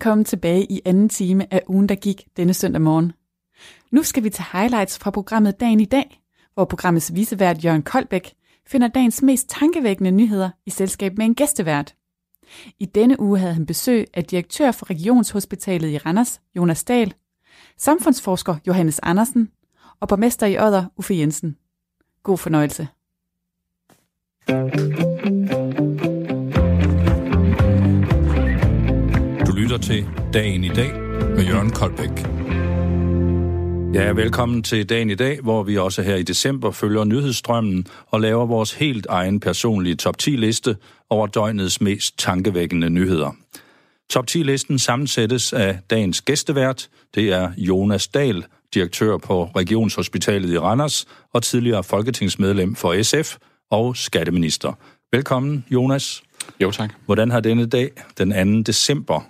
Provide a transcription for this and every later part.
Velkommen tilbage i anden time af ugen, der gik denne søndag morgen. Nu skal vi til highlights fra programmet Dagen i dag, hvor programmets visevært Jørgen Koldbæk finder dagens mest tankevækkende nyheder i selskab med en gæstevært. I denne uge havde han besøg af direktør for Regionshospitalet i Randers, Jonas Dahl, samfundsforsker Johannes Andersen og borgmester i Odder, Uffe Jensen. God fornøjelse. Du lytter til Dagen i dag med Jørgen Koldbæk. Ja, velkommen til Dagen i dag, hvor vi også her i december følger nyhedsstrømmen og laver vores helt egen personlige top 10-liste over døgnets mest tankevækkende nyheder. Top 10-listen sammensættes af dagens gæstevært. Det er Jonas Dahl, direktør på Regionshospitalet i Randers og tidligere folketingsmedlem for SF og skatteminister. Velkommen, Jonas. Jo, tak. Hvordan har denne dag, den 2. december,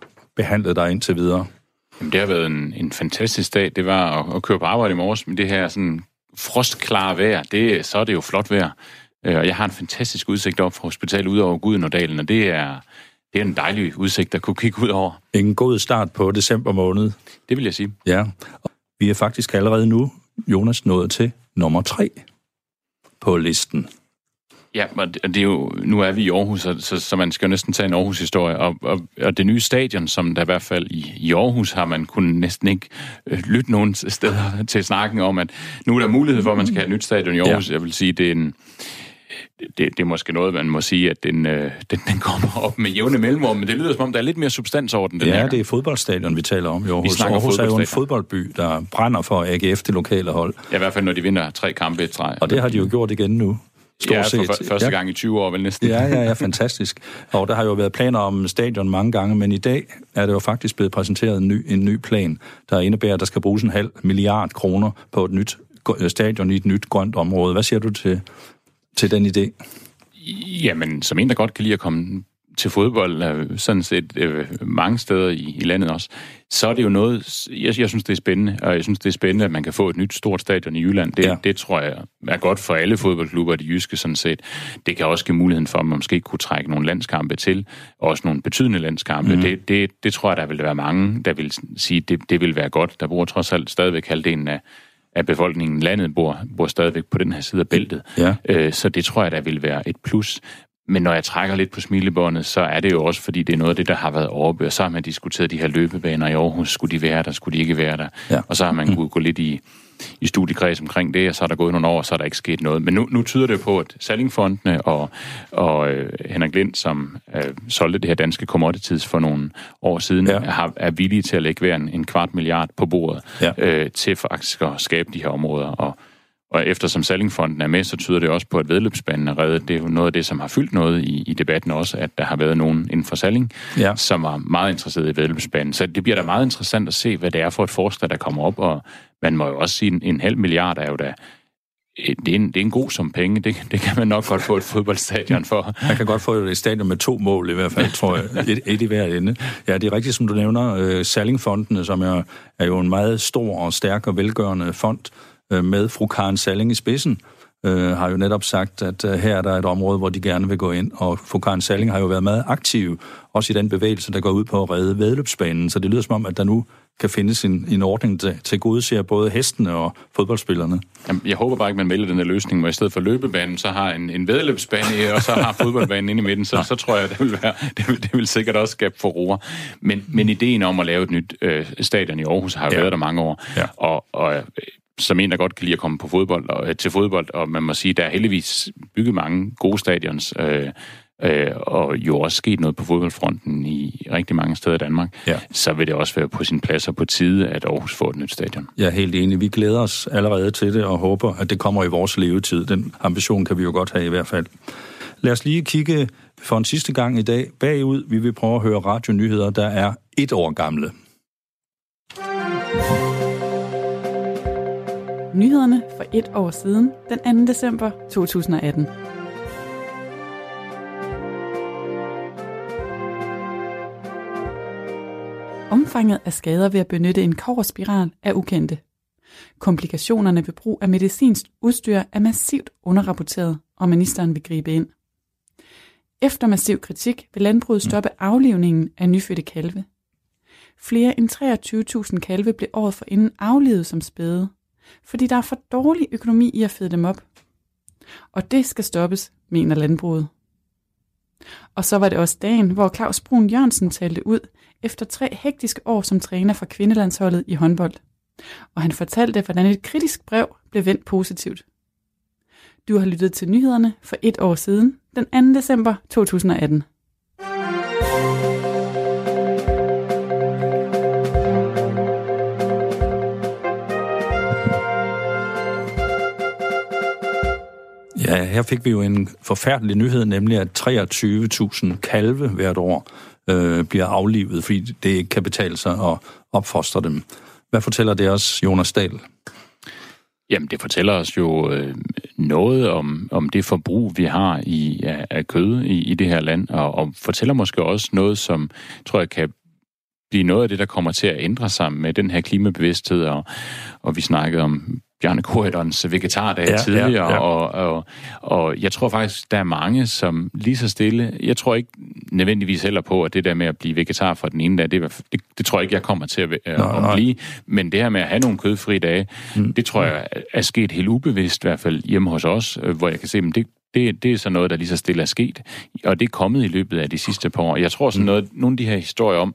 behandlet dig indtil videre? Jamen, det har været en, en fantastisk dag. Det var at, at køre på arbejde i morges med det her sådan frostklare vejr. Det, så er det jo flot vejr. Øh, og jeg har en fantastisk udsigt op fra hospitalet ud over Gudenådalen, og det er, det er en dejlig udsigt at kunne kigge ud over. En god start på december måned. Det vil jeg sige. Ja, vi er faktisk allerede nu, Jonas, nået til nummer tre på listen. Ja, og det, er jo, nu er vi i Aarhus, så, så, så man skal jo næsten tage en Aarhus-historie. Og, og, og det nye stadion, som der i hvert fald i, i Aarhus har man kunnet næsten ikke øh, lytte nogen steder til snakken om, at nu er der mulighed for, at man skal have et nyt stadion i Aarhus. Ja. Jeg vil sige, det er en... Det, det er måske noget, man må sige, at den, øh, den, den kommer op med jævne mellemrum, men det lyder som om, der er lidt mere substans over den. den ja, det er fodboldstadion, vi taler om i Aarhus. Aarhus er jo en fodboldby, der brænder for AGF, det lokale hold. Ja, i hvert fald, når de vinder tre kampe i træ. Og det har de jo gjort igen nu. Stort ja, for set. første ja. gang i 20 år vel næsten. Ja, ja, ja, fantastisk. Og der har jo været planer om stadion mange gange, men i dag er det jo faktisk blevet præsenteret en ny, en ny plan, der indebærer, at der skal bruges en halv milliard kroner på et nyt stadion i et nyt grønt område. Hvad siger du til, til den idé? Jamen, som en, der godt kan lide at komme til fodbold, øh, sådan set øh, mange steder i, i landet også, så er det jo noget, jeg, jeg synes, det er spændende, og jeg synes, det er spændende, at man kan få et nyt stort stadion i Jylland. Det, ja. det tror jeg er godt for alle fodboldklubber, de jyske sådan set. Det kan også give muligheden for, at man måske kunne trække nogle landskampe til, også nogle betydende landskampe. Mm. Det, det, det tror jeg, der vil være mange, der vil sige, det, det vil være godt. Der bor trods alt stadigvæk halvdelen af, af befolkningen landet bor, bor stadigvæk på den her side af bæltet. Ja. Øh, så det tror jeg, der vil være et plus. Men når jeg trækker lidt på smilebåndet, så er det jo også, fordi det er noget af det, der har været overbørt. Så har man diskuteret de her løbebaner i Aarhus. Skulle de være der? Skulle de ikke være der? Ja. Og så har man mm. gå lidt i, i studiekreds omkring det, og så er der gået nogle år, og så er der ikke sket noget. Men nu, nu tyder det på, at Sallingfondene og, og øh, Henrik Lind, som øh, solgte det her danske commodities for nogle år siden, ja. har, er villige til at lægge hver en, en kvart milliard på bordet ja. øh, til faktisk at skabe de her områder. Og og eftersom Sallingfonden er med, så tyder det også på, at vedløbsbanen er reddet. Det er jo noget af det, som har fyldt noget i, i debatten også, at der har været nogen inden for Salling, ja. som var meget interesseret i vedløbsbanen. Så det bliver da meget interessant at se, hvad det er for et forslag, der kommer op, og man må jo også sige, en, en halv milliard er jo da det er, en, det er en god som penge. Det, det kan man nok godt få et fodboldstadion for. Man kan godt få et stadion med to mål i hvert fald, tror jeg. Et, et i hver ende. Ja, det er rigtigt, som du nævner. Øh, Sallingfondene, som er, er jo en meget stor og stærk og velgørende fond, øh, med fru Karen Salling i spidsen, øh, har jo netop sagt, at øh, her er der et område, hvor de gerne vil gå ind, og fru Karen Salling har jo været meget aktiv, også i den bevægelse, der går ud på at redde vedløbsbanen, så det lyder som om, at der nu kan findes en, en ordning til, til gode ser både hestene og fodboldspillerne. Jamen, jeg håber bare ikke, man vælger den her løsning, hvor i stedet for løbebanen, så har en, en vedløbsbane, og så har fodboldbanen inde i midten, så, så tror jeg, det vil, være, det vil, det vil sikkert også skabe for roer. Men, men ideen om at lave et nyt øh, stadion i Aarhus har jo ja. været der mange år, ja. og, og som en, der godt kan lide at komme på fodbold og, øh, til fodbold, og man må sige, der er heldigvis bygget mange gode stadions, øh, øh, og jo også sket noget på fodboldfronten i rigtig mange steder i Danmark, ja. så vil det også være på sin plads og på tide, at Aarhus får et nyt stadion. Jeg er helt enig. Vi glæder os allerede til det og håber, at det kommer i vores levetid. Den ambition kan vi jo godt have i hvert fald. Lad os lige kigge for en sidste gang i dag bagud. Vi vil prøve at høre radionyheder, der er et år gamle. Nyhederne for et år siden, den 2. december 2018. Omfanget af skader ved at benytte en koverspiral er ukendte. Komplikationerne ved brug af medicinsk udstyr er massivt underrapporteret, og ministeren vil gribe ind. Efter massiv kritik vil landbruget stoppe aflivningen af nyfødte kalve. Flere end 23.000 kalve blev året for inden aflivet som spæde, fordi der er for dårlig økonomi i at fede dem op. Og det skal stoppes, mener landbruget. Og så var det også dagen, hvor Claus Brun Jørgensen talte ud efter tre hektiske år som træner for kvindelandsholdet i håndbold. Og han fortalte, hvordan et kritisk brev blev vendt positivt. Du har lyttet til nyhederne for et år siden, den 2. december 2018. Ja, her fik vi jo en forfærdelig nyhed, nemlig at 23.000 kalve hvert år øh, bliver aflivet, fordi det ikke kan betale sig at opfostre dem. Hvad fortæller det os, Jonas Dahl? Jamen, det fortæller os jo øh, noget om, om det forbrug, vi har i, af, af kød i, i det her land, og, og fortæller måske også noget, som tror jeg kan blive noget af det, der kommer til at ændre sig med den her klimabevidsthed, og, og vi snakkede om Bjarne Korydons vegetardag ja, tidligere, ja, ja. Og, og, og jeg tror faktisk, der er mange, som lige så stille, jeg tror ikke nødvendigvis heller på, at det der med at blive vegetar fra den ene dag, det, det, det tror jeg ikke, jeg kommer til at, nej, at blive, men det her med at have nogle kødfri dage, mm. det tror jeg er sket helt ubevidst, i hvert fald hjemme hos os, øh, hvor jeg kan se, at det, det, det er så noget, der lige så stille er sket, og det er kommet i løbet af de sidste par år. Jeg tror sådan noget, nogle af de her historier om,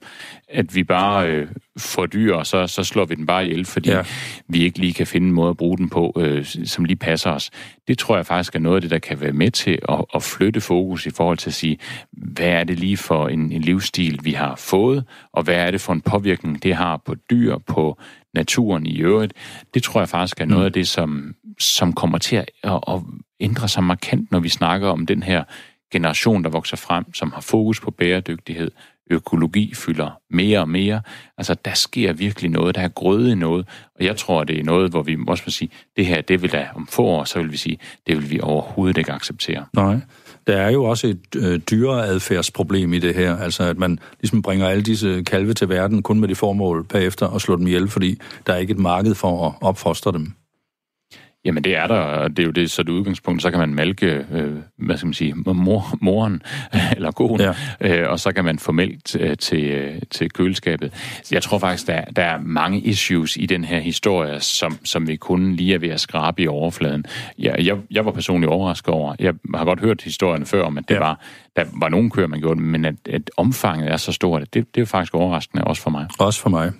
at vi bare øh, får dyr, og så, så slår vi den bare ihjel, fordi ja. vi ikke lige kan finde en måde at bruge den på, øh, som lige passer os. Det tror jeg faktisk er noget af det, der kan være med til at, at flytte fokus i forhold til at sige, hvad er det lige for en, en livsstil, vi har fået, og hvad er det for en påvirkning, det har på dyr, på naturen i øvrigt. Det tror jeg faktisk er noget mm. af det, som, som kommer til at, at, at ændrer sig markant, når vi snakker om den her generation, der vokser frem, som har fokus på bæredygtighed. Økologi fylder mere og mere. Altså, der sker virkelig noget. Der er grøde noget. Og jeg tror, det er noget, hvor vi også må sige, det her, det vil da om få år, så vil vi sige, det vil vi overhovedet ikke acceptere. Nej. Der er jo også et øh, dyreadfærdsproblem i det her, altså at man ligesom bringer alle disse kalve til verden kun med det formål bagefter at slå dem ihjel, fordi der er ikke et marked for at opfostre dem. Jamen det er der, og det er jo det, så det udgangspunkt, så kan man malke, øh, hvad skal man sige, mor, moren eller konen, ja. øh, og så kan man få mælk øh, til, øh, til køleskabet. Jeg tror faktisk, der, der er mange issues i den her historie, som, som vi kun lige er ved at skrabe i overfladen. Ja, jeg, jeg var personligt overrasket over, jeg har godt hørt historien før om, at det ja. var, der var nogle køer, man gjorde men at, at omfanget er så stort, det, det er faktisk overraskende, også for mig. Også for mig.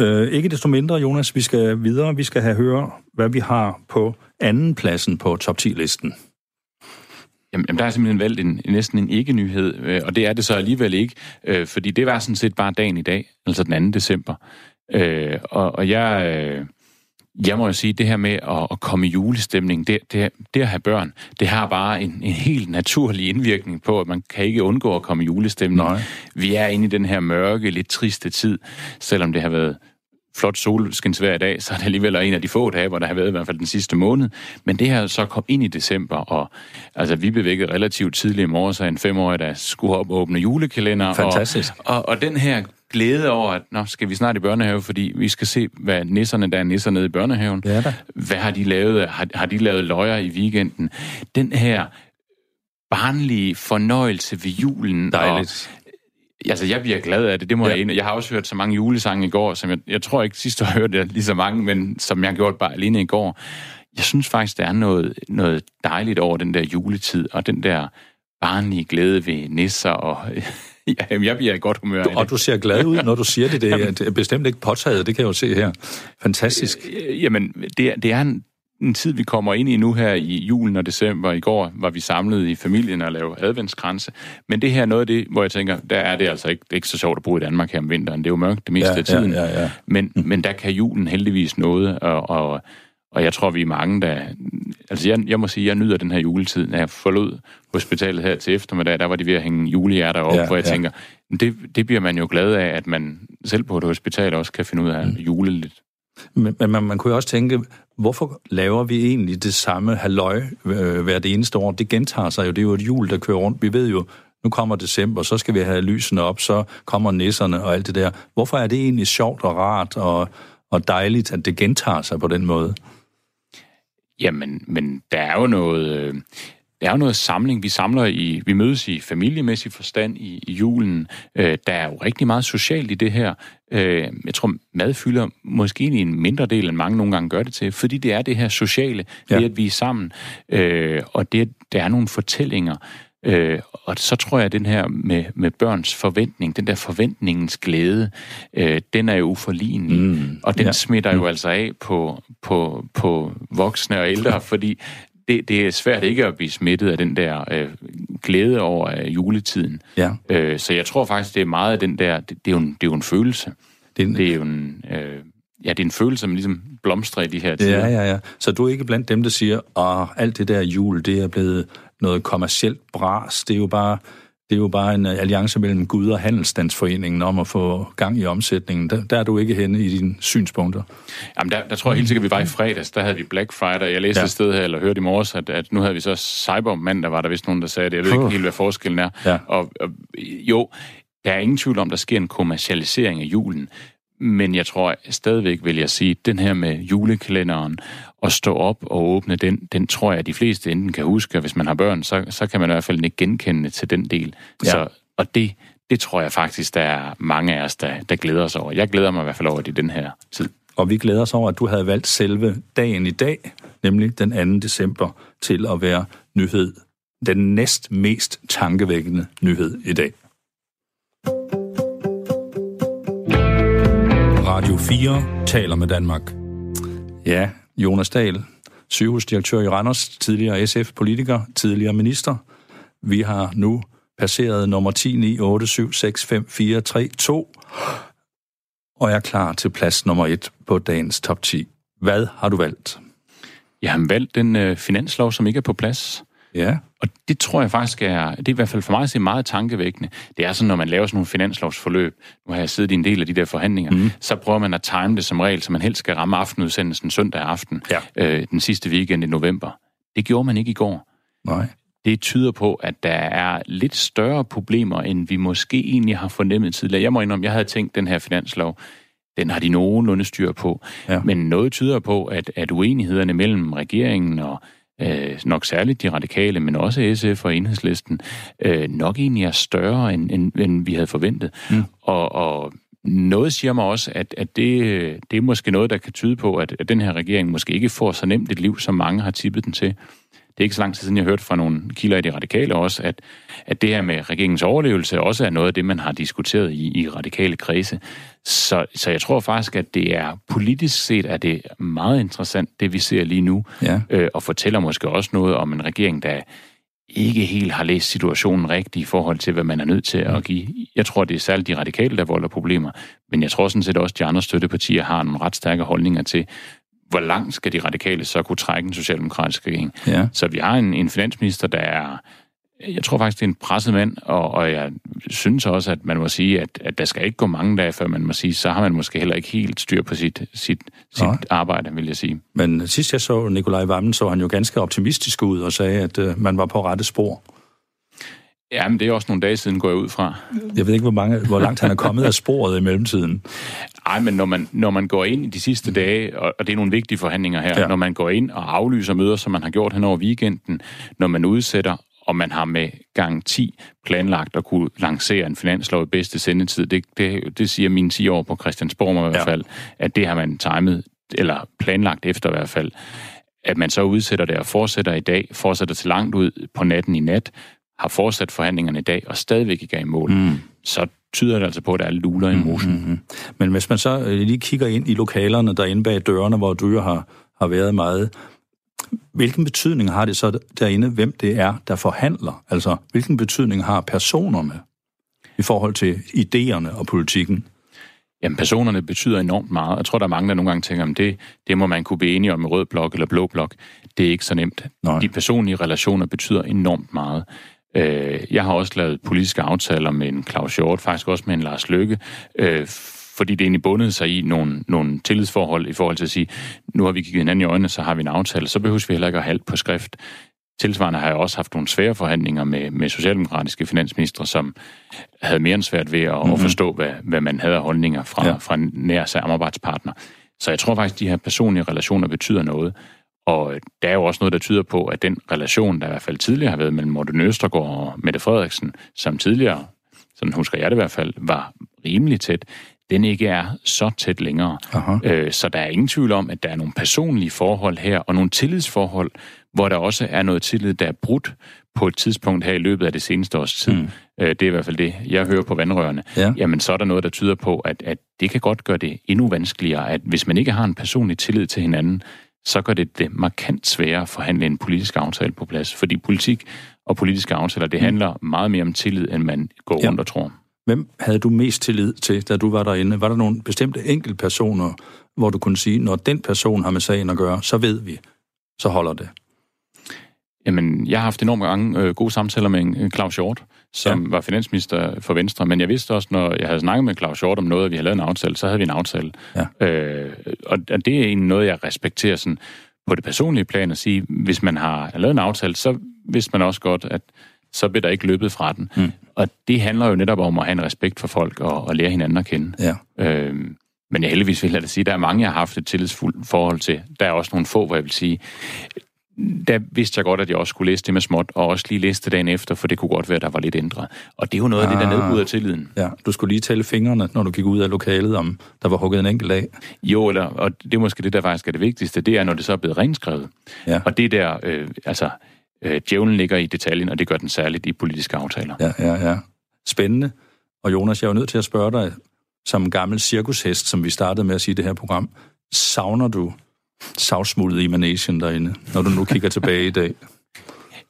Øh, ikke desto mindre, Jonas, vi skal videre. Vi skal have høre, hvad vi har på anden pladsen på top 10-listen. Jamen, der er simpelthen valgt en, næsten en ikke-nyhed, øh, og det er det så alligevel ikke, øh, fordi det var sådan set bare dagen i dag, altså den 2. december. Øh, og, og jeg, øh, jeg må jo sige, det her med at, at komme i julestemning, det, det, det at have børn, det har bare en, en helt naturlig indvirkning på, at man kan ikke undgå at komme i julestemning. Nej. Vi er inde i den her mørke, lidt triste tid, selvom det har været flot solskinsvær i dag, så er det alligevel en af de få dage, hvor der har været i hvert fald den sidste måned. Men det her så kom ind i december, og altså, vi bevægede relativt tidligt i morgen, så en femårig, der skulle op og åbne julekalender. Fantastisk. Og, og, og den her glæde over, at nå, skal vi snart i børnehave, fordi vi skal se, hvad nisserne, der er nisser nede i børnehaven, ja, da. hvad har de lavet? Har, har de lavet løjer i weekenden? Den her barnlige fornøjelse ved julen. Dejligt. Og, Altså, jeg bliver glad af det, det må ja. jeg Jeg har også hørt så mange julesange i går, som jeg, jeg tror ikke sidste år hørte jeg lige så mange, men som jeg har gjort bare alene i går. Jeg synes faktisk, der er noget, noget dejligt over den der juletid, og den der barnlige glæde ved nisser og Ja, jeg bliver i godt humør du, Og du ser glad ud, når du siger det. Det er, er bestemt ikke påtaget, det kan jeg jo se her. Fantastisk. Øh, jamen, det, det er en, en tid, vi kommer ind i nu her i julen og december. I går var vi samlet i familien og lavede adventskranse. Men det her er noget af det, hvor jeg tænker, der er det altså ikke, det er ikke så sjovt at bo i Danmark her om vinteren. Det er jo mørkt det meste ja, af tiden. Ja, ja, ja. Men, mm. men der kan julen heldigvis noget, og, og, og jeg tror, vi er mange, der... Altså, jeg, jeg må sige, jeg nyder den her juletid. Når jeg forlod hospitalet her til eftermiddag, der var de ved at hænge julehjerter op, ja, hvor jeg ja. tænker, det, det bliver man jo glad af, at man selv på et hospital også kan finde ud af at mm. jule lidt. Men, men man, man kunne jo også tænke, hvorfor laver vi egentlig det samme halløj øh, hvert eneste år? Det gentager sig jo, det er jo et jul, der kører rundt. Vi ved jo, nu kommer december, så skal vi have lysene op, så kommer nisserne og alt det der. Hvorfor er det egentlig sjovt og rart og, og dejligt, at det gentager sig på den måde? Jamen, men der er jo noget... Øh det er jo noget samling. Vi samler i, vi mødes i familiemæssig forstand i, i julen. Øh, der er jo rigtig meget socialt i det her. Øh, jeg tror, mad fylder måske i en mindre del, end mange nogle gange gør det til, fordi det er det her sociale, ja. det at vi er sammen, øh, og det, der er nogle fortællinger, Øh, og så tror jeg, at den her med, med børns forventning, den der forventningens glæde, øh, den er jo uforlignelig. Mm, og den ja. smitter jo mm. altså af på, på, på voksne og ældre, fordi det, det er svært ikke at blive smittet af den der øh, glæde over øh, juletiden. Ja. Øh, så jeg tror faktisk, det er meget af den der, det, det, er, jo en, det er jo en følelse. Det er, en, det er jo en... Øh, ja, det er en følelse, man ligesom blomstrer i de her tider. Ja, ja, ja. Så du er ikke blandt dem, der siger, at alt det der jul, det er blevet noget kommercielt bras. Det er jo bare, det er jo bare en alliance mellem Gud og Handelsstandsforeningen om at få gang i omsætningen. Der, der er du ikke henne i dine synspunkter. Jamen, der, der tror jeg helt sikkert, vi var i fredags. Der havde vi Black Friday. Jeg læste ja. et sted her, eller hørte i morges, at, at nu havde vi så Cyber der var der vist nogen, der sagde det. Jeg ved ikke helt, hvad forskellen er. Ja. Og, og, jo, der er ingen tvivl om, der sker en kommercialisering af julen. Men jeg tror stadigvæk, vil jeg sige, den her med julekalenderen at stå op og åbne den, den tror jeg, at de fleste enten kan huske, og hvis man har børn, så, så kan man i hvert fald ikke genkende til den del. Ja. Så, og det, det tror jeg faktisk, der er mange af os, der, der glæder sig over. Jeg glæder mig i hvert fald over det i den her tid. Og vi glæder os over, at du havde valgt selve dagen i dag, nemlig den 2. december, til at være nyhed. Den næst mest tankevækkende nyhed i dag. 4 taler med Danmark. Ja, Jonas Dahl, sygehusdirektør i Randers, tidligere SF-politiker, tidligere minister. Vi har nu passeret nummer 10 og er klar til plads nummer 1 på dagens top 10. Hvad har du valgt? Jeg har valgt den øh, finanslov, som ikke er på plads. Ja. Og det tror jeg faktisk er, det er i hvert fald for mig at se meget tankevækkende. Det er sådan, når man laver sådan nogle finanslovsforløb, nu har jeg siddet i en del af de der forhandlinger, mm. så prøver man at time det som regel, så man helst skal ramme aftenudsendelsen søndag aften, ja. øh, den sidste weekend i november. Det gjorde man ikke i går. Nej. Det tyder på, at der er lidt større problemer, end vi måske egentlig har fornemmet tidligere. Jeg må indrømme, jeg havde tænkt, den her finanslov, den har de nogenlunde styr på. Ja. Men noget tyder på, at, at uenighederne mellem regeringen og øh, nok særligt de radikale, men også SF og enhedslisten, øh, nok egentlig er større, end, end, end vi havde forventet. Mm. Og, og noget siger mig også, at, at det, det er måske noget, der kan tyde på, at, at den her regering måske ikke får så nemt et liv, som mange har tippet den til. Det er ikke så lang tid siden, jeg hørte fra nogle kilder i de radikale også, at, at det her med regeringens overlevelse også er noget af det, man har diskuteret i, i radikale kredse. Så, så jeg tror faktisk, at det er politisk set er det meget interessant, det vi ser lige nu, ja. øh, og fortæller måske også noget om en regering, der ikke helt har læst situationen rigtigt i forhold til, hvad man er nødt til at give. Jeg tror, det er særligt de radikale, der volder problemer, men jeg tror sådan set også, at de andre støttepartier har nogle ret stærke holdninger til, hvor langt skal de radikale så kunne trække en socialdemokratisk regering? Ja. Så vi har en, en finansminister, der er, jeg tror faktisk, det er en presset mand, og, og jeg synes også, at man må sige, at, at der skal ikke gå mange dage, før man må sige, så har man måske heller ikke helt styr på sit, sit, sit arbejde, vil jeg sige. Men sidst jeg så Nikolaj Vammen, så han jo ganske optimistisk ud og sagde, at uh, man var på rette spor. Ja, men det er også nogle dage siden, går jeg ud fra. Jeg ved ikke, hvor, mange, hvor langt han er kommet af sporet i mellemtiden. Nej, men når man, når man går ind i de sidste dage, og, og det er nogle vigtige forhandlinger her, ja. når man går ind og aflyser møder, som man har gjort hen over weekenden, når man udsætter, og man har med gang 10 planlagt at kunne lancere en finanslov i bedste sendetid, det, det, det siger mine 10 år på Christiansborg i hvert ja. fald, at det har man timet, eller planlagt efter i hvert fald at man så udsætter det og fortsætter i dag, fortsætter til langt ud på natten i nat, har fortsat forhandlingerne i dag og stadigvæk ikke er i mål, mm. så tyder det altså på, at der er luler i mosen. Mm-hmm. Men hvis man så øh, lige kigger ind i lokalerne derinde bag dørene, hvor du har, har været meget, hvilken betydning har det så derinde, hvem det er, der forhandler? Altså, hvilken betydning har personerne i forhold til idéerne og politikken? Jamen, personerne betyder enormt meget. Jeg tror, der er mange, der nogle gange tænker, at det, det må man kunne blive enige om i rød blok eller blå blok. Det er ikke så nemt. Nej. De personlige relationer betyder enormt meget. Øh, jeg har også lavet politiske aftaler med en Claus Hjort, faktisk også med en Lars Løkke, øh, fordi det egentlig bundet sig i nogle, nogle tillidsforhold i forhold til at sige, nu har vi kigget hinanden i øjnene, så har vi en aftale, så behøver vi heller ikke at have på skrift. Tilsvarende har jeg også haft nogle svære forhandlinger med, med socialdemokratiske finansministre, som havde mere end svært ved at, mm-hmm. at forstå, hvad, hvad man havde af holdninger fra, ja. fra nær samarbejdspartner. Så jeg tror faktisk, at de her personlige relationer betyder noget. Og der er jo også noget, der tyder på, at den relation, der i hvert fald tidligere har været mellem Morten Østergaard og Mette Frederiksen, som tidligere, sådan husker jeg det i hvert fald, var rimelig tæt, den ikke er så tæt længere. Aha. Øh, så der er ingen tvivl om, at der er nogle personlige forhold her, og nogle tillidsforhold, hvor der også er noget tillid, der er brudt på et tidspunkt her i løbet af det seneste års tid. Mm. Øh, det er i hvert fald det, jeg hører på vandrørene. Ja. Jamen, så er der noget, der tyder på, at, at det kan godt gøre det endnu vanskeligere, at hvis man ikke har en personlig tillid til hinanden, så gør det det markant sværere at forhandle en politisk aftale på plads. Fordi politik og politiske aftaler, det handler meget mere om tillid, end man går Ja. rundt og tror. Hvem havde du mest tillid til, da du var derinde? Var der nogle bestemte enkeltpersoner, hvor du kunne sige, når den person har med sagen at gøre, så ved vi, så holder det. Jamen, jeg har haft enormt mange øh, gode samtaler med en, Claus Hjort, som ja. var finansminister for Venstre, men jeg vidste også, når jeg havde snakket med Claus Hjort om noget, og vi havde lavet en aftale, så havde vi en aftale. Ja. Øh, og, og det er egentlig noget, jeg respekterer sådan, på det personlige plan at sige, hvis man har lavet en aftale, så vidste man også godt, at så bliver der ikke løbet fra den. Mm. Og det handler jo netop om at have en respekt for folk og, og lære hinanden at kende. Ja. Øh, men jeg heldigvis vil jeg da sige, at der er mange, jeg har haft et tillidsfuldt forhold til. Der er også nogle få, hvor jeg vil sige, der vidste jeg godt, at jeg også skulle læse det med småt, og også lige læse det dagen efter, for det kunne godt være, at der var lidt ændret. Og det er jo noget af det, der Ah. nedbryder tilliden. ja. Du skulle lige tælle fingrene, når du gik ud af lokalet, om der var hugget en enkelt af. Jo, eller, og det er måske det, der faktisk er det vigtigste, det er, når det så er blevet renskrevet. Ja. Og det er der, øh, altså, øh, djævlen ligger i detaljen, og det gør den særligt i politiske aftaler. Ja, ja, ja. Spændende. Og Jonas, jeg er jo nødt til at spørge dig, som gammel cirkushest, som vi startede med at sige i det her program, savner du savsmuldet i managen derinde, når du nu kigger tilbage i dag?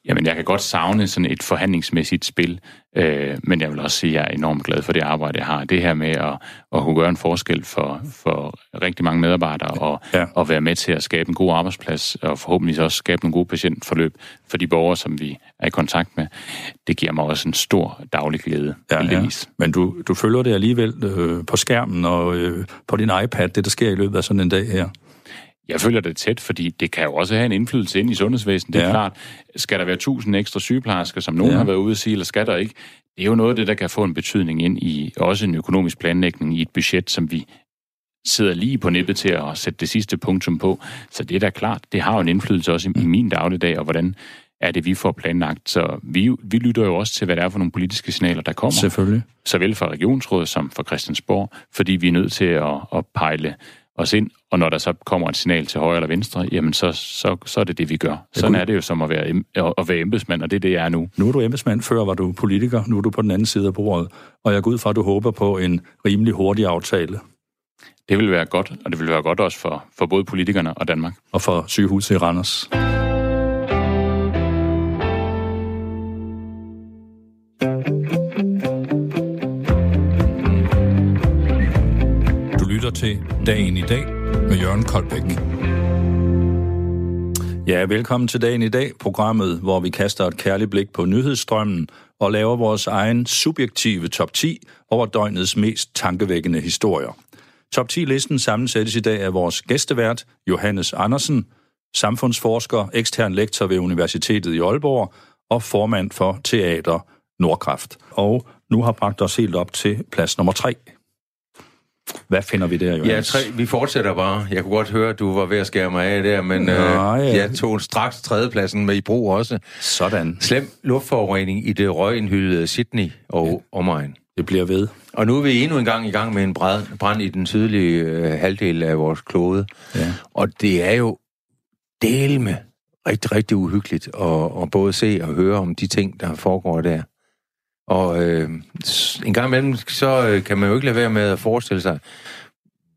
Jamen, jeg kan godt savne sådan et forhandlingsmæssigt spil, øh, men jeg vil også sige, at jeg er enormt glad for det arbejde, jeg har. Det her med at, at kunne gøre en forskel for, for rigtig mange medarbejdere, og, Ja. og være med til at skabe en god arbejdsplads, og forhåbentlig også skabe nogle gode patientforløb for de borgere, som vi er i kontakt med. Det giver mig også en stor daglig glæde, Ja, ja. Men du, du følger det alligevel øh, på skærmen og øh, på din iPad, det der sker i løbet af sådan en dag her. Jeg følger det tæt, fordi det kan jo også have en indflydelse ind i sundhedsvæsenet. Det er Ja. klart, skal der være 1000 ekstra sygeplejersker, som nogen Ja. har været ude at sige, eller skal der ikke? Det er jo noget af det, der kan få en betydning ind i også en økonomisk planlægning i et budget, som vi sidder lige på nippet til at sætte det sidste punktum på. Så det er da klart, det har jo en indflydelse også i, i min dagligdag, og hvordan er det, vi får planlagt. Så vi, vi lytter jo også til, hvad det er for nogle politiske signaler, der kommer Selvfølgelig. såvel fra regionsrådet som fra Christiansborg, fordi vi er nødt til at, at pejle os ind, og når der så kommer et signal til højre eller venstre, jamen så, så, så er det det, vi gør. Sådan er det jo som at være, at være embedsmand, og det er det, jeg er nu. Nu er du embedsmand, før var du politiker, nu er du på den anden side af bordet, og jeg går ud fra, at du håber på en rimelig hurtig aftale, Det vil være godt, og det vil være godt også for, for både politikerne og Danmark. og for sygehuset i Randers. Til Dagen i dag med Jørgen Koldbæk. Ja, velkommen til Dagen i dag, programmet, hvor vi kaster et kærligt blik på nyhedsstrømmen og laver vores egen subjektive top 10 over døgnets mest tankevækkende historier. Top 10-listen sammensættes i dag af vores gæstevært, Johannes Andersen, samfundsforsker, ekstern lektor ved Universitetet i Aalborg og formand for Teater Nordkraft. Og nu har bragt os helt op til plads nummer 3. Hvad finder vi der, Ja, Johannes? tre, vi fortsætter bare. Jeg kunne godt høre, at du var ved at skære mig af der, men Nå, øh, ja. jeg tog straks tredjepladsen med i brug også. Sådan. Slem luftforurening i det røgindhyldede Sydney og omegn. Det bliver ved. Og nu er vi endnu en gang i gang med en brand, brand i den sydlige øh, halvdel af vores klode. Ja. Og det er jo del med rigtig, rigtig uhyggeligt at, at både se og høre om de ting, der foregår der. Og øh, en gang imellem, så øh, kan man jo ikke lade være med at forestille sig,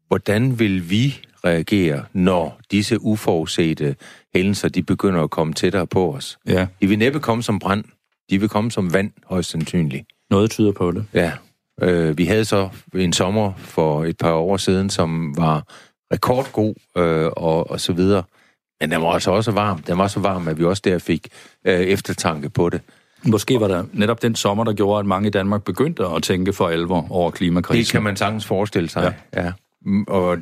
hvordan vil vi reagere, når disse uforudsete hændelser, de begynder at komme tættere på os. Ja, De vil næppe komme som brand. De vil komme som vand, højst sandsynligt. noget tyder på det. Ja. Øh, vi havde så en sommer for et par år siden, som var rekordgod øh, og, og så videre. Men den var altså også varm. Den var så varm, at vi også der fik øh, eftertanke på det. Måske var der netop den sommer, der gjorde, at mange i Danmark begyndte at tænke for alvor over klimakrisen. Det kan man sagtens forestille sig. Ja. ja. Mm, Og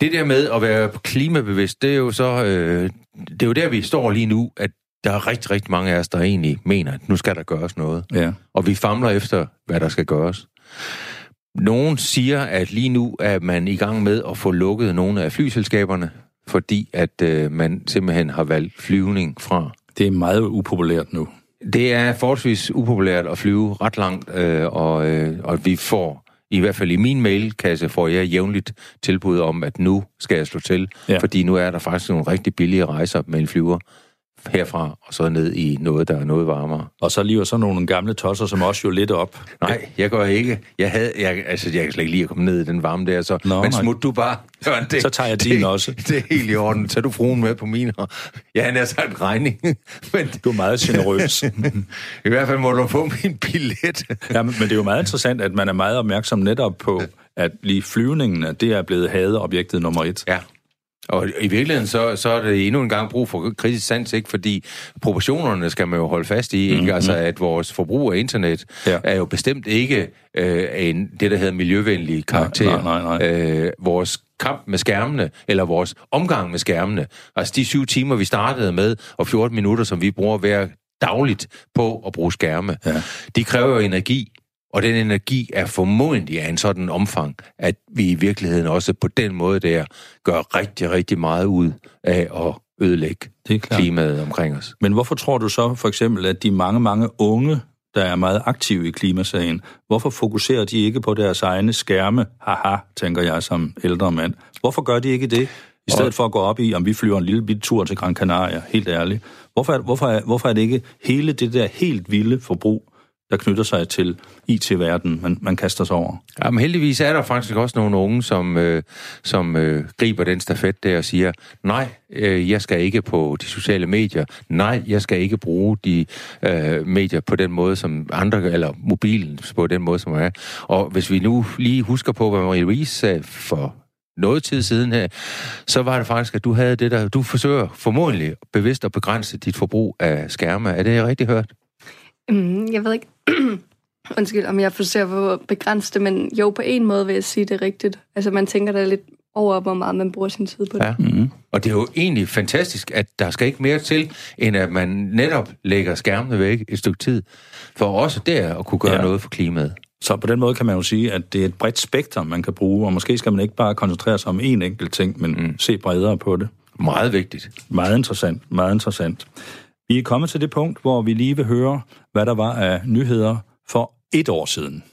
det der med at være klimabevidst, det er jo så... Øh, det er jo der, vi står lige nu, at der er rigtig, rigtig mange af os, der egentlig mener, at nu skal der gøres noget. Ja. Og vi famler efter, hvad der skal gøres. Nogen siger, at lige nu er man i gang med at få lukket nogle af flyselskaberne, fordi at øh, man simpelthen har valgt flyvning fra. Det er meget upopulært nu. Det er forholdsvis upopulært at flyve ret langt, øh, og, øh, og vi får, i hvert fald i min mailkasse, får jeg jævnligt tilbud om, at nu skal jeg slå til, Ja. fordi nu er der faktisk nogle rigtig billige rejser med en flyver herfra, og så ned i noget, der er noget varmere. Og så lige sådan nogle gamle tosser, som også jo lidt op. Nej, jeg går ikke. Jeg havde, jeg, altså, jeg kan slet ikke lide at komme ned i den varme der, så, Nå, men smut du bare. Jørgen, det, Så tager jeg din det, også. Det er helt i orden. Tag du fruen med på min. Ja, han har sagt en regning. men Du er meget generøs. i hvert fald må du få min billet. ja, men men det er jo meget interessant, at man er meget opmærksom netop på, at lige flyvningene, det er blevet hadeobjektet nummer et. Ja. Og i virkeligheden, så, så er det endnu en gang brug for kritisk sans, ikke? Fordi proportionerne skal man jo holde fast i, ikke? Mm-hmm. Altså, at vores forbrug af internet Ja. er jo bestemt ikke øh, en, det, der hedder miljøvenlig karakter. nej, nej, nej. Øh, vores kamp med skærmene, eller vores omgang med skærmene, altså de syv timer, vi startede med, og 14 minutter, som vi bruger hver dagligt på at bruge skærme, Ja. de kræver jo energi, og den energi er formodentlig af en sådan omfang, at vi i virkeligheden også på den måde der gør rigtig, rigtig meget ud af at ødelægge Det er klart. klimaet omkring os. Men hvorfor tror du så for eksempel, at de mange, mange unge, der er meget aktive i klimasagen, hvorfor fokuserer de ikke på deres egne skærme? Haha, tænker jeg som ældre mand. Hvorfor gør de ikke det? I stedet for at gå op i, om vi flyver en lille bit tur til Gran Canaria, helt ærligt. Hvorfor er, hvorfor, er, hvorfor er det ikke hele det der helt vilde forbrug, der knytter sig til IT-verdenen, man, man kaster sig over? Jamen heldigvis er der faktisk også nogle unge, som, øh, som øh, griber den stafet der og siger, nej, øh, jeg skal ikke på de sociale medier, nej, jeg skal ikke bruge de øh, medier på den måde, som andre, eller mobilen på den måde, som er. Og hvis vi nu lige husker på, hvad Marie Louise sagde for noget tid siden her, så var det faktisk, at du havde det der, du forsøger formodentlig bevidst at begrænse dit forbrug af skærme. Er det rigtigt hørt? Mm, jeg ved ikke, undskyld, om jeg forsøger på at begrænse det, men jo, på en måde vil jeg sige det rigtigt. Altså, man tænker da lidt over, hvor meget man bruger sin tid på det. Ja. Mm-hmm. Og det er jo egentlig fantastisk, at der skal ikke mere til, end at man netop lægger skærmene væk et stykke tid, for også der at kunne gøre Ja. ja. noget for klimaet. Så på den måde kan man jo sige, at det er et bredt spektrum, man kan bruge, og måske skal man ikke bare koncentrere sig om én enkelt ting, men mm. se bredere på det. Meget vigtigt. Meget interessant, meget interessant. Vi er kommet til det punkt, hvor vi lige vil høre, hvad der var af nyheder for et år siden.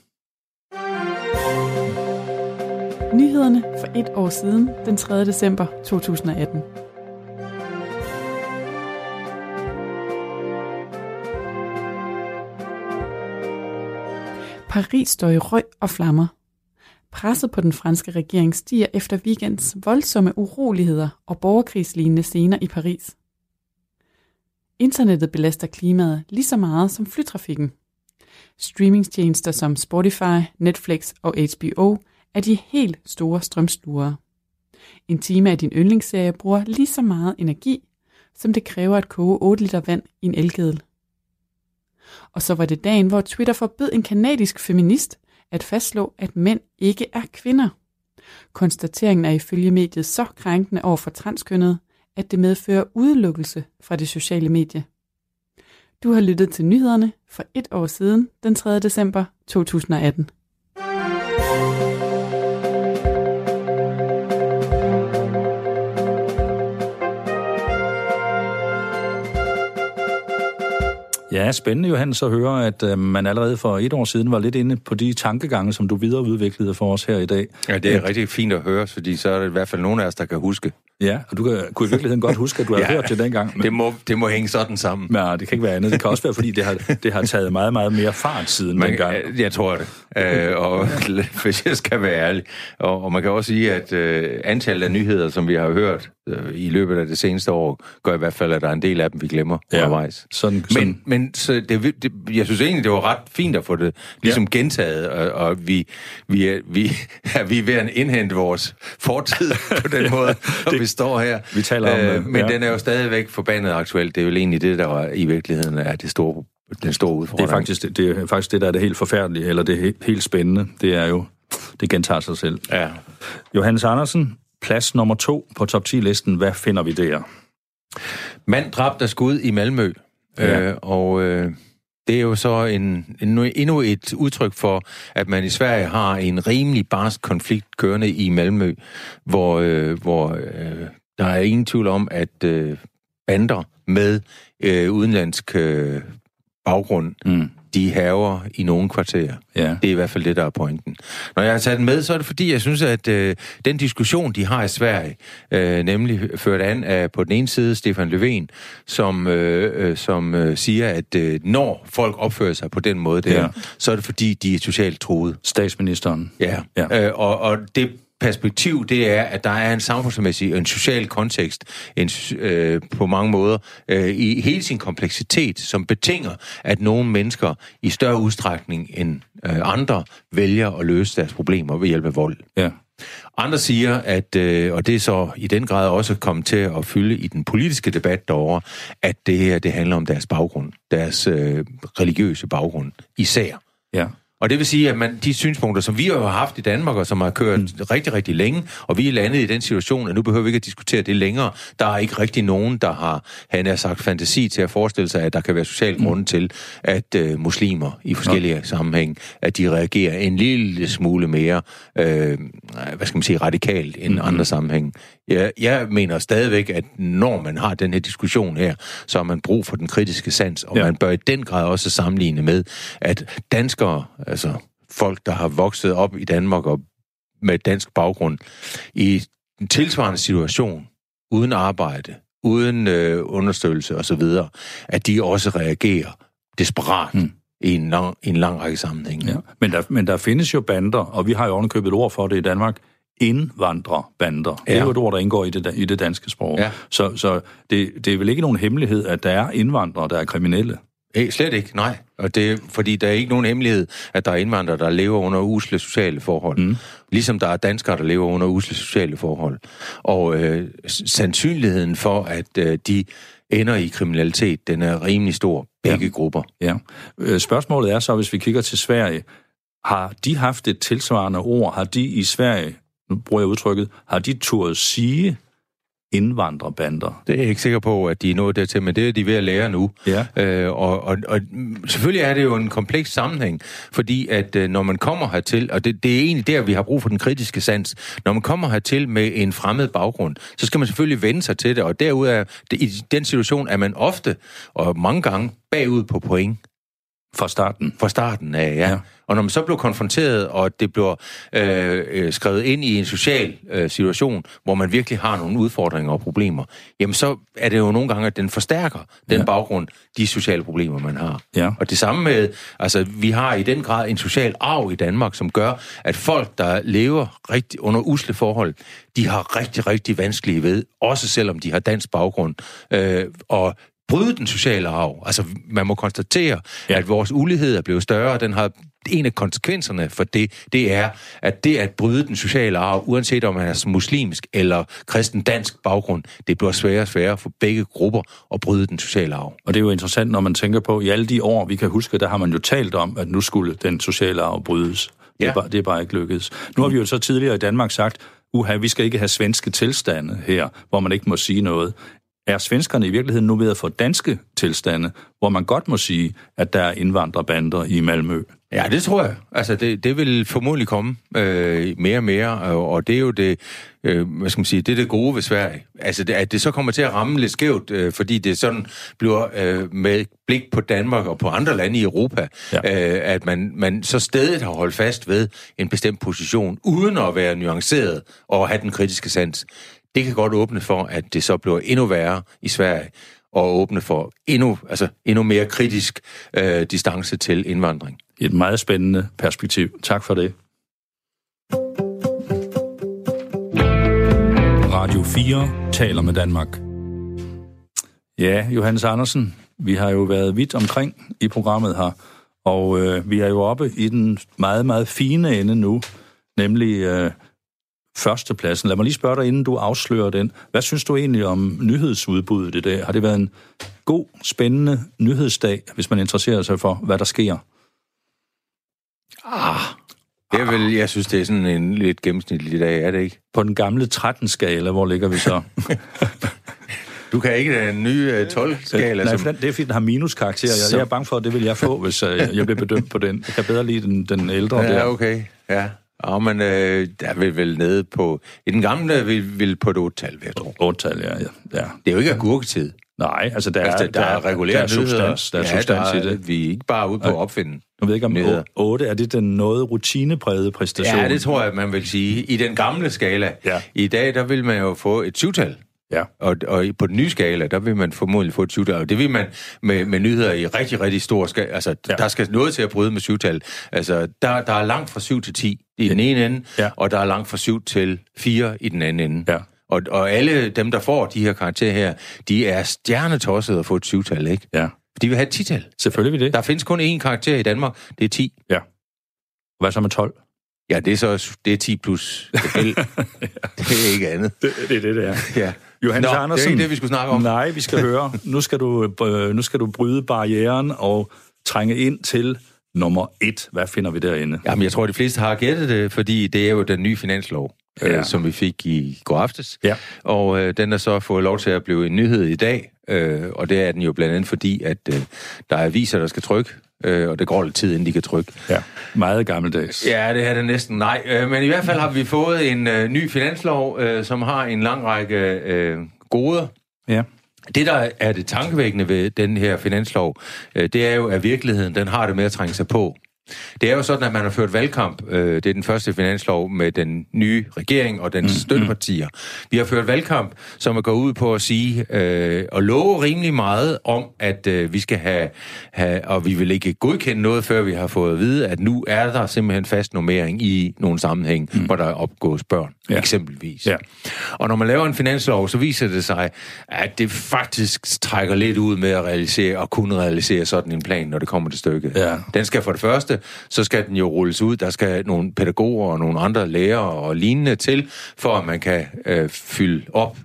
Nyhederne for et år siden, den 3. december 2018. Paris står i røg og flammer. Presset på den franske regering stiger efter weekends voldsomme uroligheder og borgerkrigslignende scener i Paris. Internettet belaster klimaet lige så meget som flytrafikken. Streamingtjenester som Spotify, Netflix og HBO er de helt store strømslugere. En time af din yndlingsserie bruger lige så meget energi, som det kræver at koge 8 liter vand i en elkedel. Og så var det dagen, hvor Twitter forbød en kanadisk feminist at fastslå, at mænd ikke er kvinder. Konstateringen er ifølge mediet så krænkende over for transkønnede, at det medfører udelukkelse fra det sociale medie. Du har lyttet til nyhederne for et år siden, den 3. december 2018. Ja, spændende Johannes at høre, at øh, man allerede for et år siden var lidt inde på de tankegange, som du videreudviklede for os her i dag. Ja, det er rigtig fint at høre, fordi så er det i hvert fald nogen af os, der kan huske. Ja, og du kan, kunne i virkeligheden godt huske, at du har Ja. hørt det dengang. Men, Det må, det må hænge sådan sammen. men det kan ikke være andet. Det kan også være, fordi det har, det har taget meget, meget mere fart siden Man, dengang. jeg, jeg tror det. Øh, og hvis jeg skal være ærlig. Og, og man kan også sige, at øh, antallet af nyheder, som vi har hørt øh, i løbet af det seneste år, gør i hvert fald, at der er en del af dem, vi glemmer Ja. undervejs. Sådan, sådan, Men, men så det, det, jeg synes egentlig, det var ret fint at få det ligesom ja. gentaget, og, og vi, vi, er, vi, er, vi ved at indhente vores fortid på den måde, når vi står her. Vi taler om, øh, men ja. den er jo stadigvæk forbandet aktuelt. Det er jo egentlig det, der i virkeligheden er det store, den store det, udfordring. er faktisk, det, det er faktisk det, der er det helt forfærdelige, eller det helt, helt spændende. Det er jo, det gentager sig selv. Ja. Johannes Andersen, plads nummer to på top 10-listen. Hvad finder vi der? Mand dræbt af skud i Malmø. Ja. Øh, og øh, det er jo så en, en, endnu et udtryk for, at man i Sverige har en rimelig barsk konflikt kørende i Malmø, hvor, øh, hvor øh, der er ingen tvivl om, at øh, bander med øh, udenlandsk øh, baggrund, Mm. De haver i nogle kvarterer. Ja. Det er i hvert fald det, der er pointen. Når jeg har taget den med, så er det fordi, jeg synes, at øh, den diskussion, de har i Sverige, øh, nemlig ført an af på den ene side Stefan Löfven, som, øh, øh, som øh, siger, at øh, når folk opfører sig på den måde der, Ja. så er det fordi, de er socialt troede. Statsministeren. Ja, Ja. ja. Øh, og, og det perspektiv, det er, at der er en samfundsmæssig, en social kontekst en, øh, på mange måder øh, i hele sin kompleksitet, som betinger, at nogle mennesker i større udstrækning end øh, andre vælger at løse deres problemer ved hjælp af vold. Ja. Andre siger, at, øh, og det er så i den grad også kommet til at fylde i den politiske debat derovre, at det her det handler om deres baggrund, deres øh, religiøse baggrund især. Ja. Og det vil sige, at man, de synspunkter, som vi har haft i Danmark, og som har kørt mm. rigtig, rigtig længe, og vi er landet i den situation, at nu behøver vi ikke at diskutere det længere. Der er ikke rigtig nogen, der har, han har sagt, fantasi til at forestille sig, at der kan være social Mm. grunde til, at øh, muslimer i forskellige ja. sammenhæng, at de reagerer en lille smule mere, øh, hvad skal man sige, radikalt end mm-hmm. andre sammenhæng. Jeg, jeg mener stadigvæk, at når man har den her diskussion her, så har man brug for den kritiske sans, og Ja. ja. man bør i den grad også sammenligne med, at danskere, altså folk, der har vokset op i Danmark og med dansk baggrund, i en tilsvarende situation, uden arbejde, uden øh, understøttelse osv., at de også reagerer desperat mm. i, en lang, i en lang række sammenhænge. Ja. Men, der, men der findes jo bander, og vi har jo ovenikøbet et ord for det i Danmark, indvandrerbander. Ja. Det er jo et ord, der indgår i det, i det danske sprog. Ja. Så, så det, det er vel ikke nogen hemmelighed, at der er indvandrere, der er kriminelle. Eh, slet ikke, nej. Og det, fordi der er ikke nogen hemmelighed, at der er indvandrere, der lever under usle sociale forhold. Mm. Ligesom der er danskere, der lever under usle sociale forhold. Og øh, sandsynligheden for, at øh, de ender i kriminalitet, den er rimelig stor. Begge ja. grupper. Ja. Øh, Spørgsmålet er så, hvis vi kigger til Sverige, har de haft et tilsvarende ord? Har de i Sverige, nu bruger jeg udtrykket, har de turde sige indvandrerbander? Det er jeg ikke sikker på, at de er nået dertil, men det er de ved at lære nu. Ja. Øh, og, og, og selvfølgelig er det jo en kompleks sammenhæng, fordi at øh, når man kommer hertil, og det, det er egentlig der, vi har brug for den kritiske sans, når man kommer hertil med en fremmed baggrund, så skal man selvfølgelig vende sig til det, og derudover, det, i den situation er man ofte, og mange gange, bagud på point Fra starten. fra starten af, ja. Ja. Og når man så bliver konfronteret, og det bliver øh, øh, skrevet ind i en social øh, situation, hvor man virkelig har nogle udfordringer og problemer, jamen så er det jo nogle gange, at den forstærker den ja. baggrund, de sociale problemer, man har. Ja. Og det samme med, altså vi har i den grad en social arv i Danmark, som gør, at folk, der lever rigtig under usle forhold, de har rigtig, rigtig vanskelige ved, også selvom de har dansk baggrund, øh, og bryde den sociale arv. Altså, man må konstatere, Ja. ja. at vores ulighed er blevet større, og den har en af konsekvenserne for det, det er, at det at bryde den sociale arv, uanset om man er muslimsk eller kristen dansk baggrund, det bliver sværere og sværere for begge grupper at bryde den sociale arv. Og det er jo interessant, når man tænker på, i alle de år, vi kan huske, der har man jo talt om, at nu skulle den sociale arv brydes. Det, er, Ja. bare, det er bare ikke lykkedes. Nu har vi jo så tidligere i Danmark sagt, uha, vi skal ikke have svenske tilstande her, hvor man ikke må sige noget. Er svenskerne i virkeligheden nu ved at få danske tilstande, hvor man godt må sige, at der er indvandrerbander i Malmø? Ja, det tror jeg. Altså, det, det vil formodentlig komme øh, mere og mere, og, og det er jo det, øh, hvad skal man sige, det er det gode ved Sverige. Altså, det, at det så kommer til at ramme lidt skævt, øh, fordi det sådan bliver øh, med blik på Danmark og på andre lande i Europa, Ja. øh, at man, man så stedet har holdt fast ved en bestemt position, uden at være nuanceret og have den kritiske sans. Det kan godt åbne for, at det så bliver endnu værre i Sverige, og åbne for endnu, altså endnu mere kritisk øh, distance til indvandring. Et meget spændende perspektiv. Tak for det. Radio 4 taler med Danmark. Ja, Johannes Andersen, vi har jo været vidt omkring i programmet her, og øh, vi er jo oppe i den meget, meget fine ende nu, nemlig øh, førstepladsen. Lad mig lige spørge dig, inden du afslører den. Hvad synes du egentlig om nyhedsudbuddet i dag? Har det været en god, spændende nyhedsdag, hvis man interesserer sig for, hvad der sker? Ah, er vel, jeg synes, det er sådan en lidt gennemsnitlig dag, er det ikke? På den gamle 13-skala, hvor ligger vi så? Du kan ikke den nye uh, 12-skala, Nej, som... det er fordi, den har minuskarakter. Jeg, Så- jeg er bange for, at det vil jeg få, hvis uh, jeg bliver bedømt på den. Jeg kan bedre lide den, den ældre Ja, der. okay. Ja. Ja, men øh, der er vi vel nede på... I den gamle vil, vil på et otte-tal, vil jeg tro. Otte-tal, ja, ja. ja. Det er jo ikke agurketid. Nej, altså der, Altså, er, der, der er regulære der er substans, der er ja, substans der er, i det. Vi er ikke bare ude på at opfinde. Jeg ved ikke om nyheder. 8 er det den noget rutineprægede præstation. Ja, det tror jeg, man vil sige. I den gamle skala. Ja. I dag, der vil man jo få et syvtal. Ja. Og, og på den nye skala, der vil man formodentlig få et syvtal. Det vil man med, med nyheder i rigtig, rigtig stor skala. Altså, Ja. ja. der skal noget til at bryde med syvtal. Altså, der, der er langt fra 7 til 10 i den ene ende, Ja. og der er langt fra 7 til 4 i den anden ende. Ja. Og, og alle dem, der får de her karakterer her, de er stjernetossede at få et syvtal, ikke? Ja, De vil have et tital. selvfølgelig vil det. Der findes kun én karakter i Danmark, det er 10. Ja. Hvad så med 12? Ja, det er så det er 10 plus. Det er ikke andet. Det, det er det, det er. Ja. Johannes Nå, Andersen. det er ikke det, vi skulle snakke om. Nej, vi skal høre. Nu skal, du, øh, nu skal du bryde barrieren og trænge ind til nummer et. Hvad finder vi derinde? Jamen, jeg tror, de fleste har gættet det, fordi det er jo den nye finanslov, Ja. ja. øh, som vi fik i går aftes. Ja. Og øh, den er så fået lov til at blive en nyhed i dag, øh, og det er den jo blandt andet fordi, at øh, der er aviser, der skal trykke, øh, og det går lidt tid, inden de kan trykke. Ja, meget gammeldags. Ja, det er det næsten. Nej, øh, men i hvert fald har vi fået en øh, ny finanslov, øh, som har en lang række øh, goder. Ja. Det, der er det tankevækkende ved den her finanslov, øh, det er jo, at virkeligheden den har det med at trænge sig på. Det er jo sådan, at man har ført valgkamp. Øh, det er den første finanslov med den nye regering og dens mm, støttepartier. Vi har ført valgkamp, som er gået ud på at sige øh, og love rimelig meget om, at øh, vi skal have, have, og vi vil ikke godkende noget, før vi har fået at vide, at nu er der simpelthen fast nummering i nogle sammenhæng, mm. hvor der opgås børn, ja. eksempelvis. Ja. Og når man laver en finanslov, så viser det sig, at det faktisk trækker lidt ud med at realisere og kunne realisere sådan en plan, når det kommer til stykket. Ja. Den skal for det første, så skal den jo rulles ud. Der skal nogle pædagoger og nogle andre lærere og lignende til, for at man kan øh, fylde op.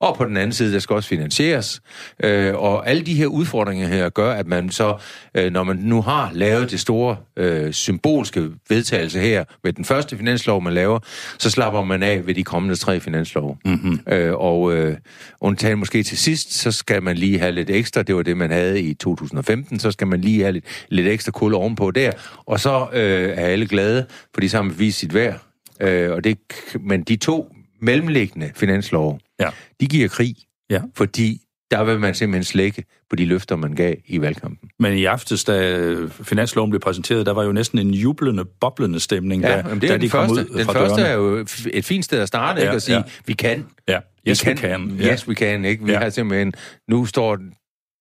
Og på den anden side, der skal også finansieres. Øh, og alle de her udfordringer her gør, at man så, øh, når man nu har lavet det store øh, symbolske vedtagelse her med den første finanslov, man laver, så slapper man af ved de kommende tre finanslov. Mm-hmm. Øh, og øh, undtagen måske til sidst, så skal man lige have lidt ekstra. Det var det, man havde i 2015. Så skal man lige have lidt, lidt ekstra kul ovenpå der. Og så øh, er alle glade, fordi så har man vist sit værd. Øh, og det, men de to mellemliggende finanslove, Ja. de giver krig, Ja. fordi der vil man simpelthen slække på de løfter, man gav i valgkampen. Men i aftes, da finansloven blev præsenteret, der var jo næsten en jublende, boblende stemning, da, jamen, det da er de den kom første. ud Den fra første dørene. er jo et fint sted at starte, Ja, ikke? At sige, ja. vi kan. Ja, yes, we can. Ja. Yes, we can, ikke? Vi Ja. har simpelthen... Nu står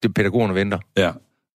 det, pædagogerne venter. ja.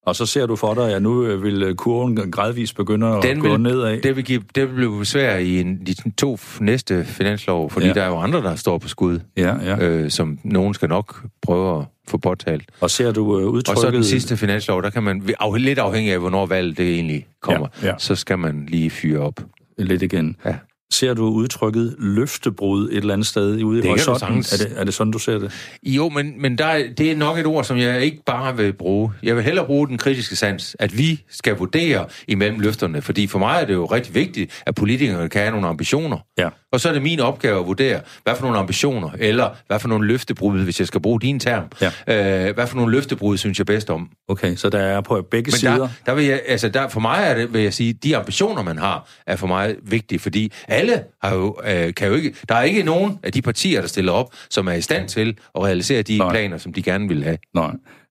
Og så ser du for dig, at nu øh, vil kurven gradvist begynde at Den gå vil, nedad. det, vil give, det vil blive svært i en, de to næste finanslov, fordi Ja. der er jo andre, der står på skud, Ja, ja. øh, som nogen skal nok prøve at få påtalt. Og ser du øh, Og udtrykket... så den sidste finanslov, der kan man, af, lidt afhængig af, hvornår valget det egentlig kommer, Ja, ja. så skal man lige fyre op. Lidt igen. Ja. Ser du udtrykket løftebrud et eller andet sted ude i du horisonten? Er det, er det sådan, du ser det? Jo, men, men der, er- det er nok et ord, som jeg ikke bare vil bruge. Jeg vil hellere bruge den kritiske sans, at vi skal vurdere imellem løfterne, fordi for mig er det jo rigtig vigtigt, at politikerne kan have nogle ambitioner. Ja. Og så er det min opgave at vurdere, hvad for nogle ambitioner, eller hvad for nogle løftebrud, hvis jeg skal bruge din term, Ja. øh, hvad for nogle løftebrud synes jeg bedst om. Okay, så der er på begge Men sider... der, der vil jeg, altså der, for mig er det, vil jeg sige, de ambitioner, man har, er for mig vigtige, fordi alle har jo, øh, kan jo ikke, der er ikke nogen af de partier, der stiller op, som er i stand til at realisere de. Nej. planer, som de gerne vil have. Nej.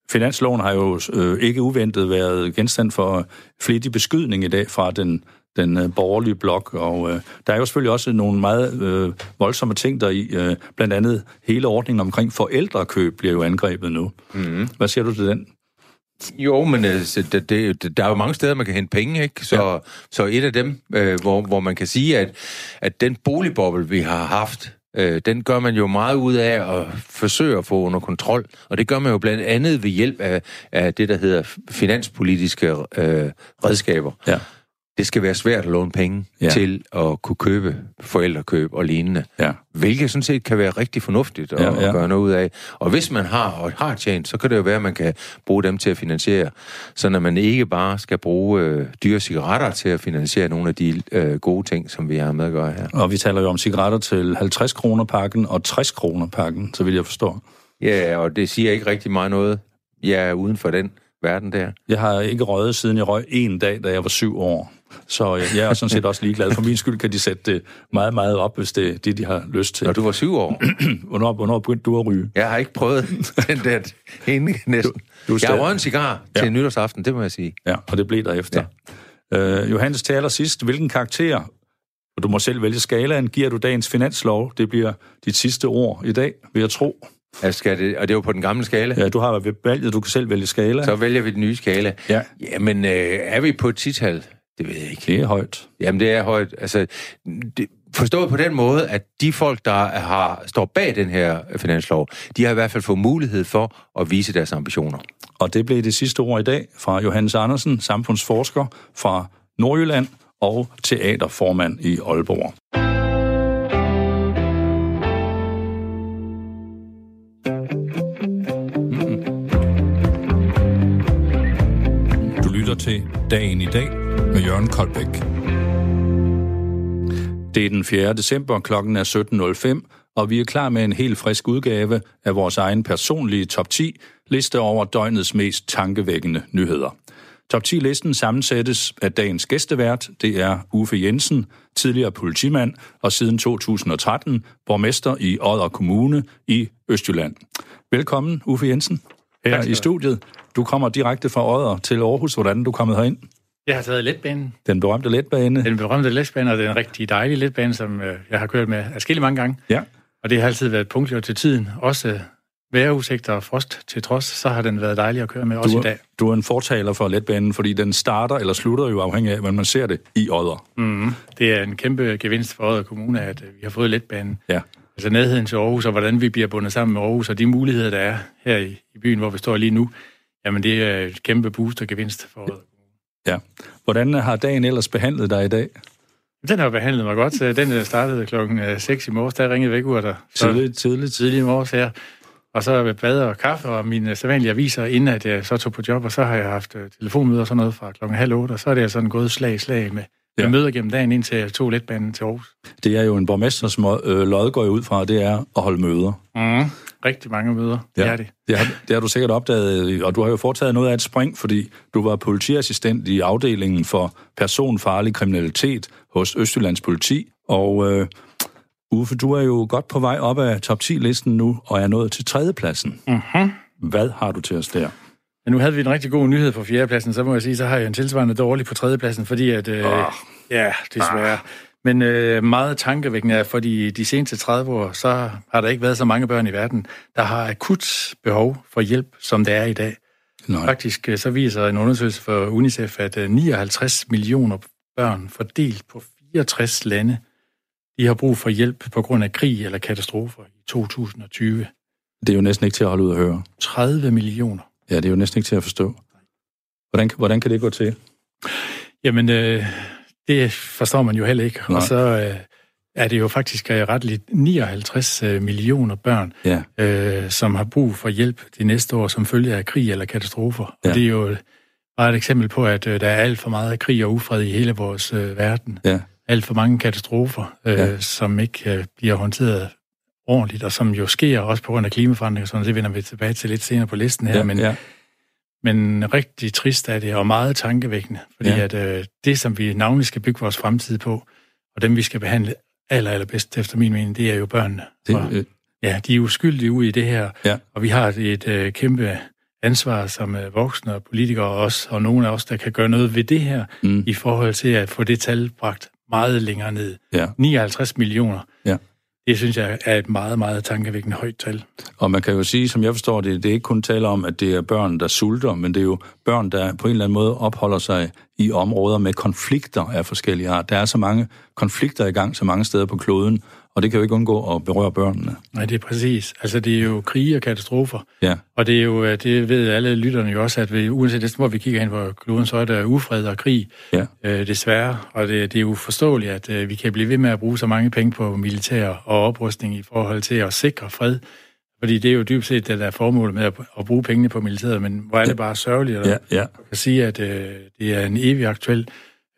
Finansloven har jo øh, ikke uventet været genstand for flittig beskydning i dag fra den, den øh, borgerlige blok, og øh, der er jo selvfølgelig også nogle meget øh, voldsomme ting der i. Øh, blandt andet hele ordningen omkring forældrekøb bliver jo angrebet nu. Mm-hmm. Hvad siger du til den? Jo, men altså, det, det, der er jo mange steder, man kan hente penge, ikke? Så, ja. så et af dem, øh, hvor, hvor man kan sige, at, at den boligboble, vi har haft, øh, den gør man jo meget ud af at forsøge at få under kontrol. Og det gør man jo blandt andet ved hjælp af, af det, der hedder finanspolitiske øh, redskaber. Ja. Det skal være svært at låne penge Ja. til at kunne købe forældrekøb og lignende. Ja. Hvilket sådan set kan være rigtig fornuftigt at, Ja, ja, ja. ja. at gøre noget ud af. Og hvis man har og har tjent, så kan det jo være, at man kan bruge dem til at finansiere. Så når man ikke bare skal bruge øh, dyre cigaretter til at finansiere nogle af de øh, gode ting, som vi har med at gøre her. Og vi taler jo om cigaretter til 50 kroner pakken og 60 kroner pakken, så vil jeg forstå. Ja, og det siger ikke rigtig meget noget. Jeg er uden for den verden der. Jeg har ikke røget, siden jeg røg en dag, da jeg var syv år. Så øh, jeg er sådan set også ligeglad. For min skyld kan de sætte det meget, meget op, hvis det er det, de har lyst til. Når du var syv år. hvornår, hvornår begyndte du at ryge? Jeg har ikke prøvet den der ene næsten. Du- du er jeg røget en cigar til Ja. nytårsaften, det må jeg sige. Ja, og det blev der efter. Ja. Øh, Johannes, til allersidst, hvilken karakter, og du må selv vælge skalaen, giver du dagens finanslov? Det bliver dit sidste ord i dag, vil jeg tro. Altså, skal det, og det var på den gamle skala. Ja, du har valget, du kan selv vælge skala. Så vælger vi den nye skala. Ja. Jamen, øh, er vi på et tital? Det ved jeg ikke. Det er højt. Jamen, det er højt. Altså, det, forstået på den måde, at de folk, der har, står bag den her finanslov, de har i hvert fald fået mulighed for at vise deres ambitioner. Og det blev det sidste ord i dag fra Johannes Andersen, samfundsforsker fra Nordjylland og teaterformand i Aalborg. Til Dagen i dag med Jørgen Koldbæk. Det er den 4. december, klokken er 17.05, og vi er klar med en helt frisk udgave af vores egen personlige top 10 liste over døgnets mest tankevækkende nyheder. Top 10-listen sammensættes af dagens gæstevært. Det er Uffe Jensen, tidligere politimand og siden 2013 borgmester i Odder Kommune i Østjylland. Velkommen, Uffe Jensen, her i studiet. Du kommer direkte fra Odder til Aarhus. Hvordan er du kommet herind? Jeg har taget letbanen. Den berømte letbane. Den berømte letbane, og det er en rigtig dejlig letbane, som øh, jeg har kørt med adskillige mange gange. Ja. Og det har altid været punktligt til tiden. Også øh, vejrudsigter og frost til trods, så har den været dejlig at køre med, også Du, i dag. du er en fortaler for letbanen, fordi den starter eller slutter jo afhængig af, hvordan man ser det i Odder. Mm-hmm. Det er en kæmpe gevinst for Odder Kommune, at øh, vi har fået letbanen. Ja. Altså nærheden til Aarhus, og hvordan vi bliver bundet sammen med Aarhus, og de muligheder, der er her i, i byen, hvor vi står lige nu, jamen det er et kæmpe boost og gevinst for Odder ja. Hvordan har dagen ellers behandlet dig i dag? Den har behandlet mig godt. Den øh, startede klokken 6 i morges, der ringede væk der. Så Tidligt, tidligt. tidlig i morges her. Og så bad og kaffe og mine sædvanlige aviser, inden at jeg så tog på job, og så har jeg haft øh, telefonmøder og sådan noget fra klokken halv otte, og så er det sådan gået slag i slag med, Ja. møder gennem dagen, indtil jeg tog letbanen til Aarhus. Det er jo en borgmesters øh, lod går jeg ud fra, det er at holde møder. Mm. Rigtig mange møder, ja. det er det. Det har, det har du sikkert opdaget, og du har jo foretaget noget af et spring, fordi du var politiassistent i afdelingen for personfarlig kriminalitet hos Østjyllands politi, og øh, Uffe, du er jo godt på vej op af top 10-listen nu, og er nået til tredjepladsen. Mm-hmm. Hvad har du til os der? Men nu havde vi en rigtig god nyhed på fjerdepladsen, så må jeg sige, så har jeg en tilsvarende dårlig på tredjepladsen, fordi at... Øh, Åh. Ja, desværre. Men øh, meget tankevækkende er, fordi de seneste 30 år, så har der ikke været så mange børn i verden, der har akut behov for hjælp, som det er i dag. Nej. Faktisk øh, så viser en undersøgelse for UNICEF, at øh, 59 millioner børn fordelt på 64 lande, de har brug for hjælp på grund af krig eller katastrofer i 2020. Det er jo næsten ikke til at holde ud at høre. 30 millioner. Ja, det er jo næsten ikke til at forstå. Hvordan, hvordan kan det gå til? Jamen, øh, det forstår man jo heller ikke. Nej. Og så øh, er det jo faktisk øh, retteligt 59 øh, millioner børn, Ja, øh, som har brug for hjælp de næste år som følge af krig eller katastrofer. Ja. Og det er jo bare et eksempel på, at øh, der er alt for meget krig og ufred i hele vores øh, verden. ja, Alt for mange katastrofer, øh, ja. som ikke øh, bliver håndteret ordentligt, og som jo sker også på grund af klimaforandringer, så det vender vi tilbage til lidt senere på listen her. ja, men, ja. men rigtig trist er det, og meget tankevækkende, fordi Ja. at øh, det, som vi navnlig skal bygge vores fremtid på, og dem vi skal behandle aller, allerbedst efter min mening, det er jo børnene. Og, Det, øh, ja, de er uskyldige ude i det her, Ja. og vi har et øh, kæmpe ansvar som øh, voksne og politikere også, og nogle af os, der kan gøre noget ved det her, mm, i forhold til at få det tal bragt meget længere ned. ja. 59 millioner. Det synes jeg er et meget, meget tankevækkende højt tal. Og man kan jo sige, som jeg forstår det, det er ikke kun tale om, at det er børn, der sulter, men det er jo børn, der på en eller anden måde opholder sig i områder med konflikter af forskellige art. Der er så mange konflikter i gang så mange steder på kloden, og det kan jo ikke undgå at berøre børnene. Nej, det er præcis. Altså, det er jo krige og katastrofer. Ja, Og det er jo, øh, det ved alle lytterne jo også, at vi, uanset det, hvor vi kigger ind på kloden, så er der ufred og krig, ja, øh, desværre. Og det, det er jo forståeligt, at øh, vi kan blive ved med at bruge så mange penge på militær og oprustning i forhold til at sikre fred. Fordi det er jo dybt set det, der er formålet med at, at bruge pengene på militæret, men hvor er det bare sørgeligt at ja, ja. at sige, at øh, det er en evig aktuel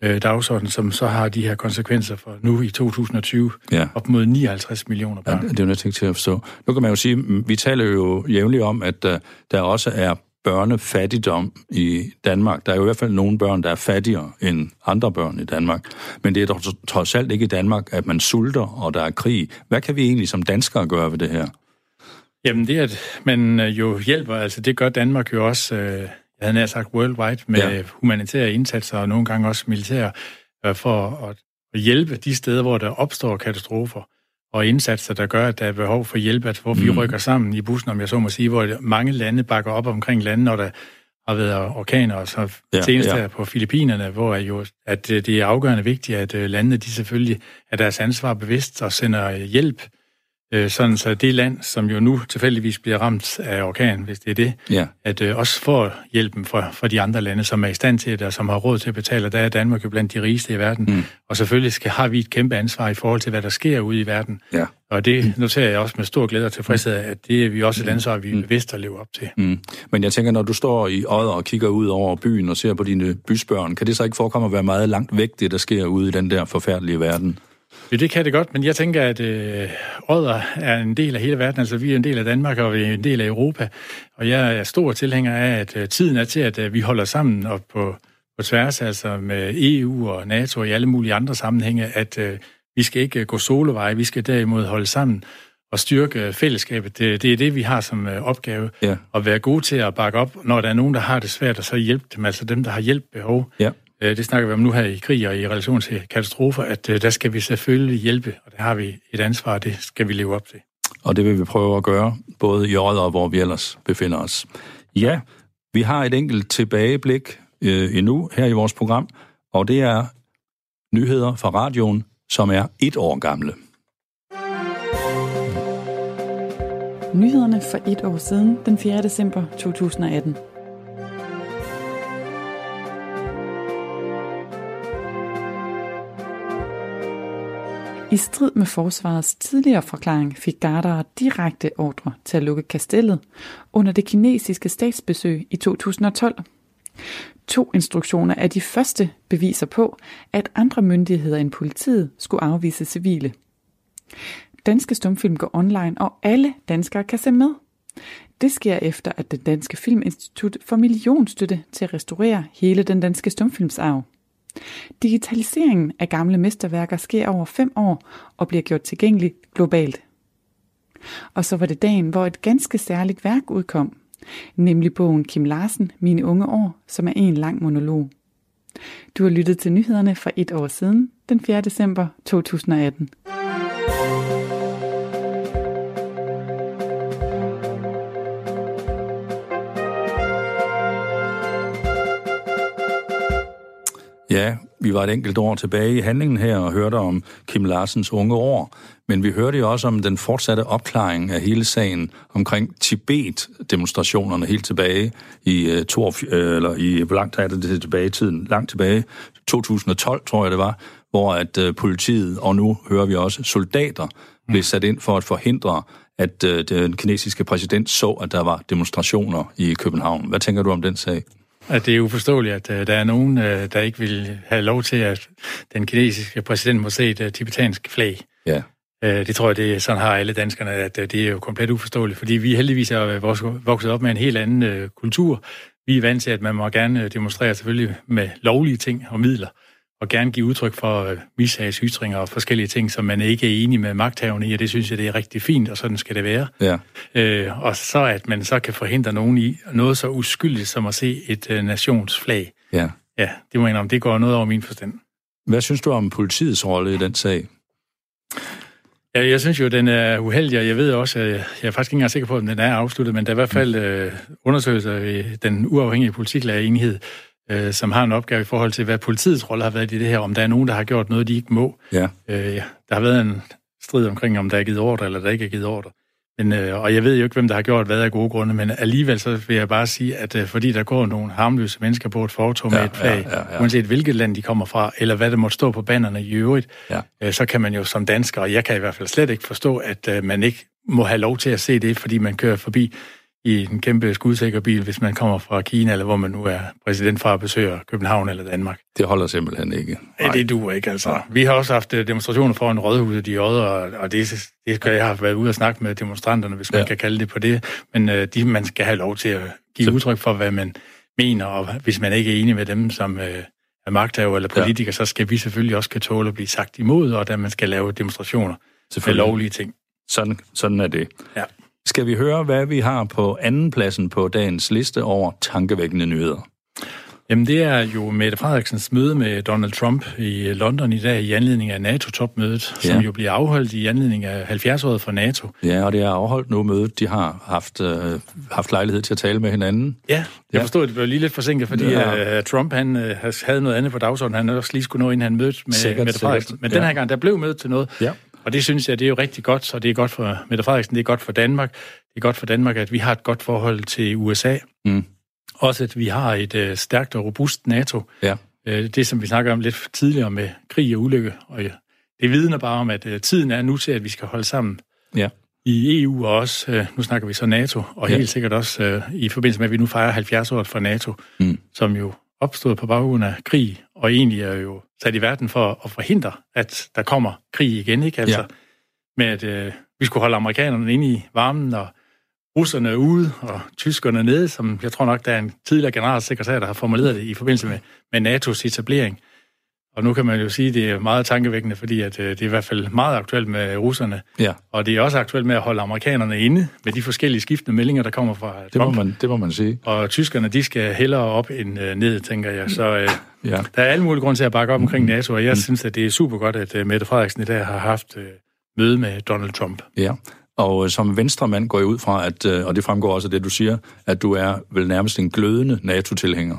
øh, dagsorden, som så har de her konsekvenser for nu i 2020, ja. op mod 59 millioner Ja, børn. det er jo ikke til at forstå. Nu kan man jo sige, mm, vi taler jo jævnligt om, at uh, der også er børnefattigdom i Danmark. Der er jo i hvert fald nogle børn, der er fattigere end andre børn i Danmark. Men det er dog trods alt ikke i Danmark, at man sulter, og der er krig. Hvad kan vi egentlig som danskere gøre ved det her? Jamen det, at man øh, jo hjælper, altså det gør Danmark jo også, øh, jeg havde nær sagt worldwide, med ja. humanitære indsatser og nogle gange også militære, øh, for at hjælpe de steder, hvor der opstår katastrofer og indsatser, der gør, at der er behov for hjælp, at hvor vi mm. rykker sammen i bussen, om jeg så må sige, hvor mange lande bakker op omkring lande, når der har været orkaner, og så ja, senest ja. på Filippinerne, hvor er jo, at det er afgørende vigtigt, at landene de selvfølgelig er deres ansvar bevidst og sender hjælp Øh, sådan så det land, som jo nu tilfældigvis bliver ramt af orkan, hvis det er det, ja. at øh, også får hjælpen fra, fra de andre lande, som er i stand til det, og som har råd til at betale. Der er Danmark jo blandt de rigeste i verden. Mm. Og selvfølgelig skal, har vi et kæmpe ansvar i forhold til, hvad der sker ude i verden. Ja. Og det noterer jeg også med stor glæde og tilfredshed, at det er vi også et ansvar, vi er mm. bevidst at leve op til. Mm. Men jeg tænker, når du står i Odder og kigger ud over byen og ser på dine bysbørn, kan det så ikke forekomme at være meget langt væk, det der sker ude i den der forfærdelige verden? Ja, det kan det godt, men jeg tænker, at øh, Odder er en del af hele verden. Altså, vi er en del af Danmark, og vi er en del af Europa. Og jeg er stor tilhænger af, at øh, tiden er til, at øh, vi holder sammen op på, på tværs, altså med EU og NATO og i alle mulige andre sammenhænge, at øh, vi skal ikke gå soloveje, vi skal derimod holde sammen og styrke fællesskabet. Det, det er det, vi har som øh, opgave. Ja. At være gode til at bakke op, når der er nogen, der har det svært, og så hjælpe dem, altså dem, der har hjælp behov. Ja. Øh, det snakker vi om nu her i krig og i relation til katastrofer, at øh, der skal vi selvfølgelig hjælpe, og der har vi et ansvar, og det skal vi leve op til. Og det vil vi prøve at gøre, både i Odder og hvor vi ellers befinder os. Ja, vi har et enkelt tilbageblik øh, endnu her i vores program, og det er nyheder fra radioen, som er et år gamle. Nyhederne for et år siden, den 4. december 2018. I strid med forsvarets tidligere forklaring fik Gardere direkte ordre til at lukke kastellet under det kinesiske statsbesøg i 2012. To instruktioner er de første beviser på, at andre myndigheder end politiet skulle afvise civile. Danske Stumfilm går online, og alle danskere kan se med. Det sker efter, at det Danske Filminstitut får millionstøtte til at restaurere hele den danske stumfilmsarv. Digitaliseringen af gamle mesterværker sker over fem år og bliver gjort tilgængelig globalt. Og så var det dagen, hvor et ganske særligt værk udkom, nemlig bogen Kim Larsen, Mine unge år, som er en lang monolog. Du har lyttet til nyhederne for et år siden, den 4. december 2018. Ja, vi var et enkelt år tilbage i handlingen her og hørte om Kim Larsens unge år, men vi hørte jo også om den fortsatte opklaring af hele sagen omkring Tibet-demonstrationerne helt tilbage i, uh, to, uh, eller i hvor langt er det tilbage i tiden? Langt tilbage, 2012 tror jeg det var, hvor at uh, politiet, og nu hører vi også soldater, blev sat ind for at forhindre, at den kinesiske præsident så, at der var demonstrationer i København. Hvad tænker du om den sag? At det er uforståeligt, at uh, der er nogen, uh, der ikke vil have lov til, at den kinesiske præsident må se et uh, tibetansk flag. Ja. Uh, det tror jeg, det sådan har alle danskerne, at uh, det er jo komplet uforståeligt, fordi vi heldigvis er vokset op med en helt anden uh, kultur. Vi er vant til, at man må gerne demonstrere selvfølgelig med lovlige ting og midler og gerne give udtryk for øh, mishagsytringer og forskellige ting, som man ikke er enig med magthaverne i, og det synes jeg, det er rigtig fint, og sådan skal det være. Ja. Øh, og så at man så kan forhindre nogen i noget så uskyldigt som at se et øh, nationsflag. Ja. Ja, det må jeg om, det går noget over min forstand. Hvad synes du om politiets rolle i den sag? Ja, jeg synes jo, den er uheldig, og jeg ved også, at jeg er faktisk ikke engang sikker på, at den er afsluttet, men der er i hvert fald øh, undersøgelser i den uafhængige politiklærer enighed, øh, som har en opgave i forhold til, hvad politiets rolle har været i det her, om der er nogen, der har gjort noget, de ikke må. Ja. Øh, ja. Der har været en strid omkring, om der er givet ordre, eller der ikke er givet ordre. Men, øh, og jeg ved jo ikke, hvem der har gjort hvad af gode grunde, men alligevel så vil jeg bare sige, at øh, fordi der går nogle harmløse mennesker på et fortog med ja, et flag, ja, ja, ja. uanset hvilket land de kommer fra, eller hvad der måtte stå på bannerne i øvrigt, ja. øh, så kan man jo som dansker, og jeg kan i hvert fald slet ikke forstå, at øh, man ikke må have lov til at se det, fordi man kører forbi i en kæmpe skudsikker bil, hvis man kommer fra Kina, eller hvor man nu er præsident fra at besøge København eller Danmark. Det holder simpelthen ikke. Nej, det duer ikke, altså. Nej. Vi har også haft øh, demonstrationer foran Rådhuset i Odder, og det, det skal jeg have været ude og snakke med demonstranterne, hvis man ja. kan kalde det på det. Men uh, de, man skal have lov til at give udtryk for, hvad man mener, og hvis man ikke er enig med dem, som øh, er magthaver eller politikere, ja. så skal vi selvfølgelig også kan tåle at blive sagt imod, og at man skal lave demonstrationer med lovlige ting. Sådan, sådan er det. Ja. Skal vi høre, hvad vi har på anden pladsen på dagens liste over tankevækkende nyheder? Jamen det er jo Mette Frederiksens møde med Donald Trump i London i dag i anledning af NATO-topmødet, ja. som jo bliver afholdt i anledning af 70-året for NATO. Ja, og det er afholdt nu mødet. De har haft, øh, haft lejlighed til at tale med hinanden. Ja, jeg ja. forstod, at det blev lige lidt forsinket, fordi ja. uh, Trump han uh, havde noget andet på dagsordenen. Han også lige skulle nå, inden han mødte med sikkert, Mette Frederiksen. Men ja. den her gang, der blev mødet til noget. Ja. Og det synes jeg, det er jo rigtig godt, så det er godt for Mette Frederiksen, det er godt for Danmark. Det er godt for Danmark, at vi har et godt forhold til USA. Mm. Også at vi har et øh, stærkt og robust NATO. Ja. Øh, det, som vi snakker om lidt tidligere med krig og ulykke. Og ja, det vidner bare om, at øh, tiden er nu til, at vi skal holde sammen. Ja. I EU og også, øh, nu snakker vi så NATO, og ja. helt sikkert også øh, i forbindelse med, at vi nu fejrer 70 år for NATO, mm. som jo opstod på baggrund af krig, og egentlig er jo sat i verden for at forhindre, at der kommer krig igen, ikke? Altså, ja. med at øh, vi skulle holde amerikanerne inde i varmen, og russerne ude og tyskerne nede, som jeg tror nok, der er en tidligere generalsekretær, der har formuleret det i forbindelse med, med NATO's etablering. Og nu kan man jo sige, at det er meget tankevækkende, fordi at, øh, det er i hvert fald meget aktuelt med russerne. Ja. Og det er også aktuelt med at holde amerikanerne inde med de forskellige skiftende meldinger, der kommer fra Trump. Det må man, det må man sige. Og tyskerne, de skal hellere op end uh, ned, tænker jeg. Så uh, ja. der er alle mulige grunde til at bakke op omkring NATO, og jeg mm. synes, at det er super godt, at Mette Frederiksen i dag har haft møde med Donald Trump. Ja, og øh, som venstremand går jeg ud fra, at, øh, og det fremgår også af det, du siger, at du er vel nærmest en glødende NATO-tilhænger.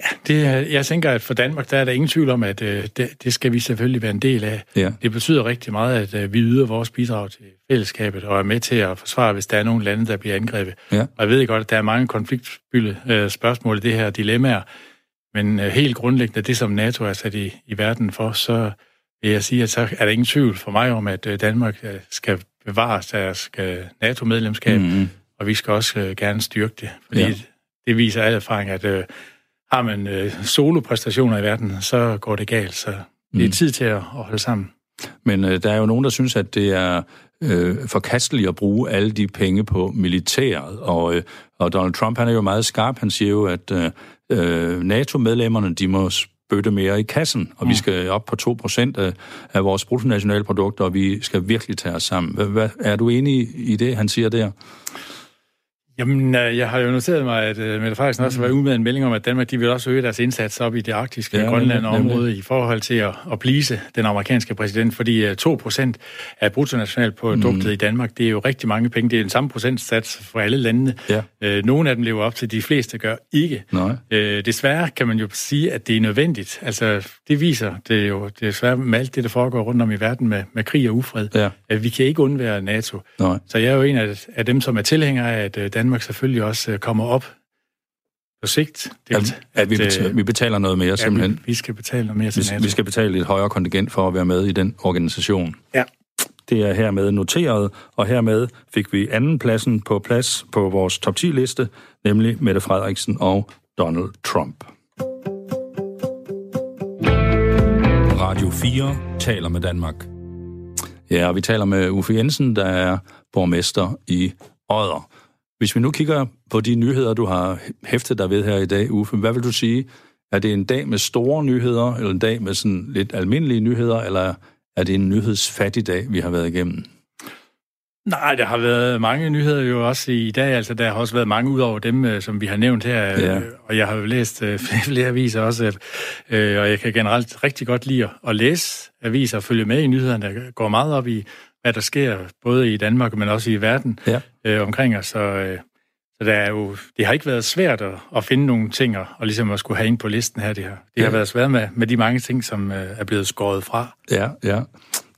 Ja, det, jeg tænker, at for Danmark, der er der ingen tvivl om, at øh, det, det skal vi selvfølgelig være en del af. Ja. Det betyder rigtig meget, at vi yder vores bidrag til fællesskabet og er med til at forsvare, hvis der er nogle lande, der bliver angrebet. Ja. Og jeg ved godt, at der er mange konfliktfyldte spørgsmål i det her dilemmaer, men helt grundlæggende, det som NATO er sat i, i verden for, så vil jeg sige, at så er der ingen tvivl for mig om, at Danmark skal bevare deres NATO-medlemskab, mm-hmm. og vi skal også uh, gerne styrke det, fordi ja. det viser al erfaring, at uh, har man uh, solopræstationer i verden, så går det galt, så det er mm. tid til at, at holde sammen. Men uh, der er jo nogen, der synes, at det er øh, forkasteligt at bruge alle de penge på militæret. Og, øh, og Donald Trump, han er jo meget skarp. Han siger jo, at øh, NATO-medlemmerne, de må bøtte mere i kassen, og mm. vi skal op på 2% af, af vores bruttonationalprodukter, og vi skal virkelig tage os sammen. Hvad, hvad, er du enig i det, han siger der? Jamen, øh, jeg har jo noteret mig, at uh, Mette Frederiksen også har været ude med en melding om, at Danmark de vil også øge deres indsats op i det arktiske ja, Grønland område i forhold til at, at plise den amerikanske præsident, fordi uh, øh, 2% af bruttonationalproduktet mm. i Danmark, det er jo rigtig mange penge. Det er den samme procentsats for alle landene. Ja. Uh, nogle af dem lever op til, de fleste gør ikke. Nej. Desværre kan man jo sige, at det er nødvendigt. Altså, det viser det er jo desværre med alt det, der foregår rundt om i verden med, med krig og ufred. Ja. At vi kan ikke undvære NATO. Nej. Så jeg er jo en af, af dem, som er tilhængere af, at Danmark selvfølgelig også øh, kommer op på sigt. Det, at, at, vi, betaler, vi betaler noget mere, ja, simpelthen. Vi, vi skal betale noget mere til vi, NATO. Vi skal betale et højere kontingent for at være med i den organisation. Ja. Det er hermed noteret, og hermed fik vi anden pladsen på plads på vores top 10-liste, nemlig Mette Frederiksen og Donald Trump. Radio 4 taler med Danmark. Ja, og vi taler med Uffe Jensen, der er borgmester i Odder. Hvis vi nu kigger på de nyheder, du har hæftet dig ved her i dag, Uffe, hvad vil du sige? Er det en dag med store nyheder, eller en dag med sådan lidt almindelige nyheder, eller er det en nyhedsfattig dag, vi har været igennem? Nej, der har været mange nyheder jo også i dag. Altså, der har også været mange ud over dem, øh, som vi har nævnt her. Ja. Øh, og jeg har jo læst øh, flere aviser også. Og jeg kan generelt rigtig godt lide at læse aviser og følge med i nyhederne. Der går meget op i, hvad der sker, både i Danmark, men også i verden ja. øh, omkring os. Så, øh, så der er jo, det har ikke været svært at, at finde nogle ting, og, og ligesom at skulle have ind på listen her. Det, her. det ja. har været svært med, med de mange ting, som øh, er blevet skåret fra. Ja, ja.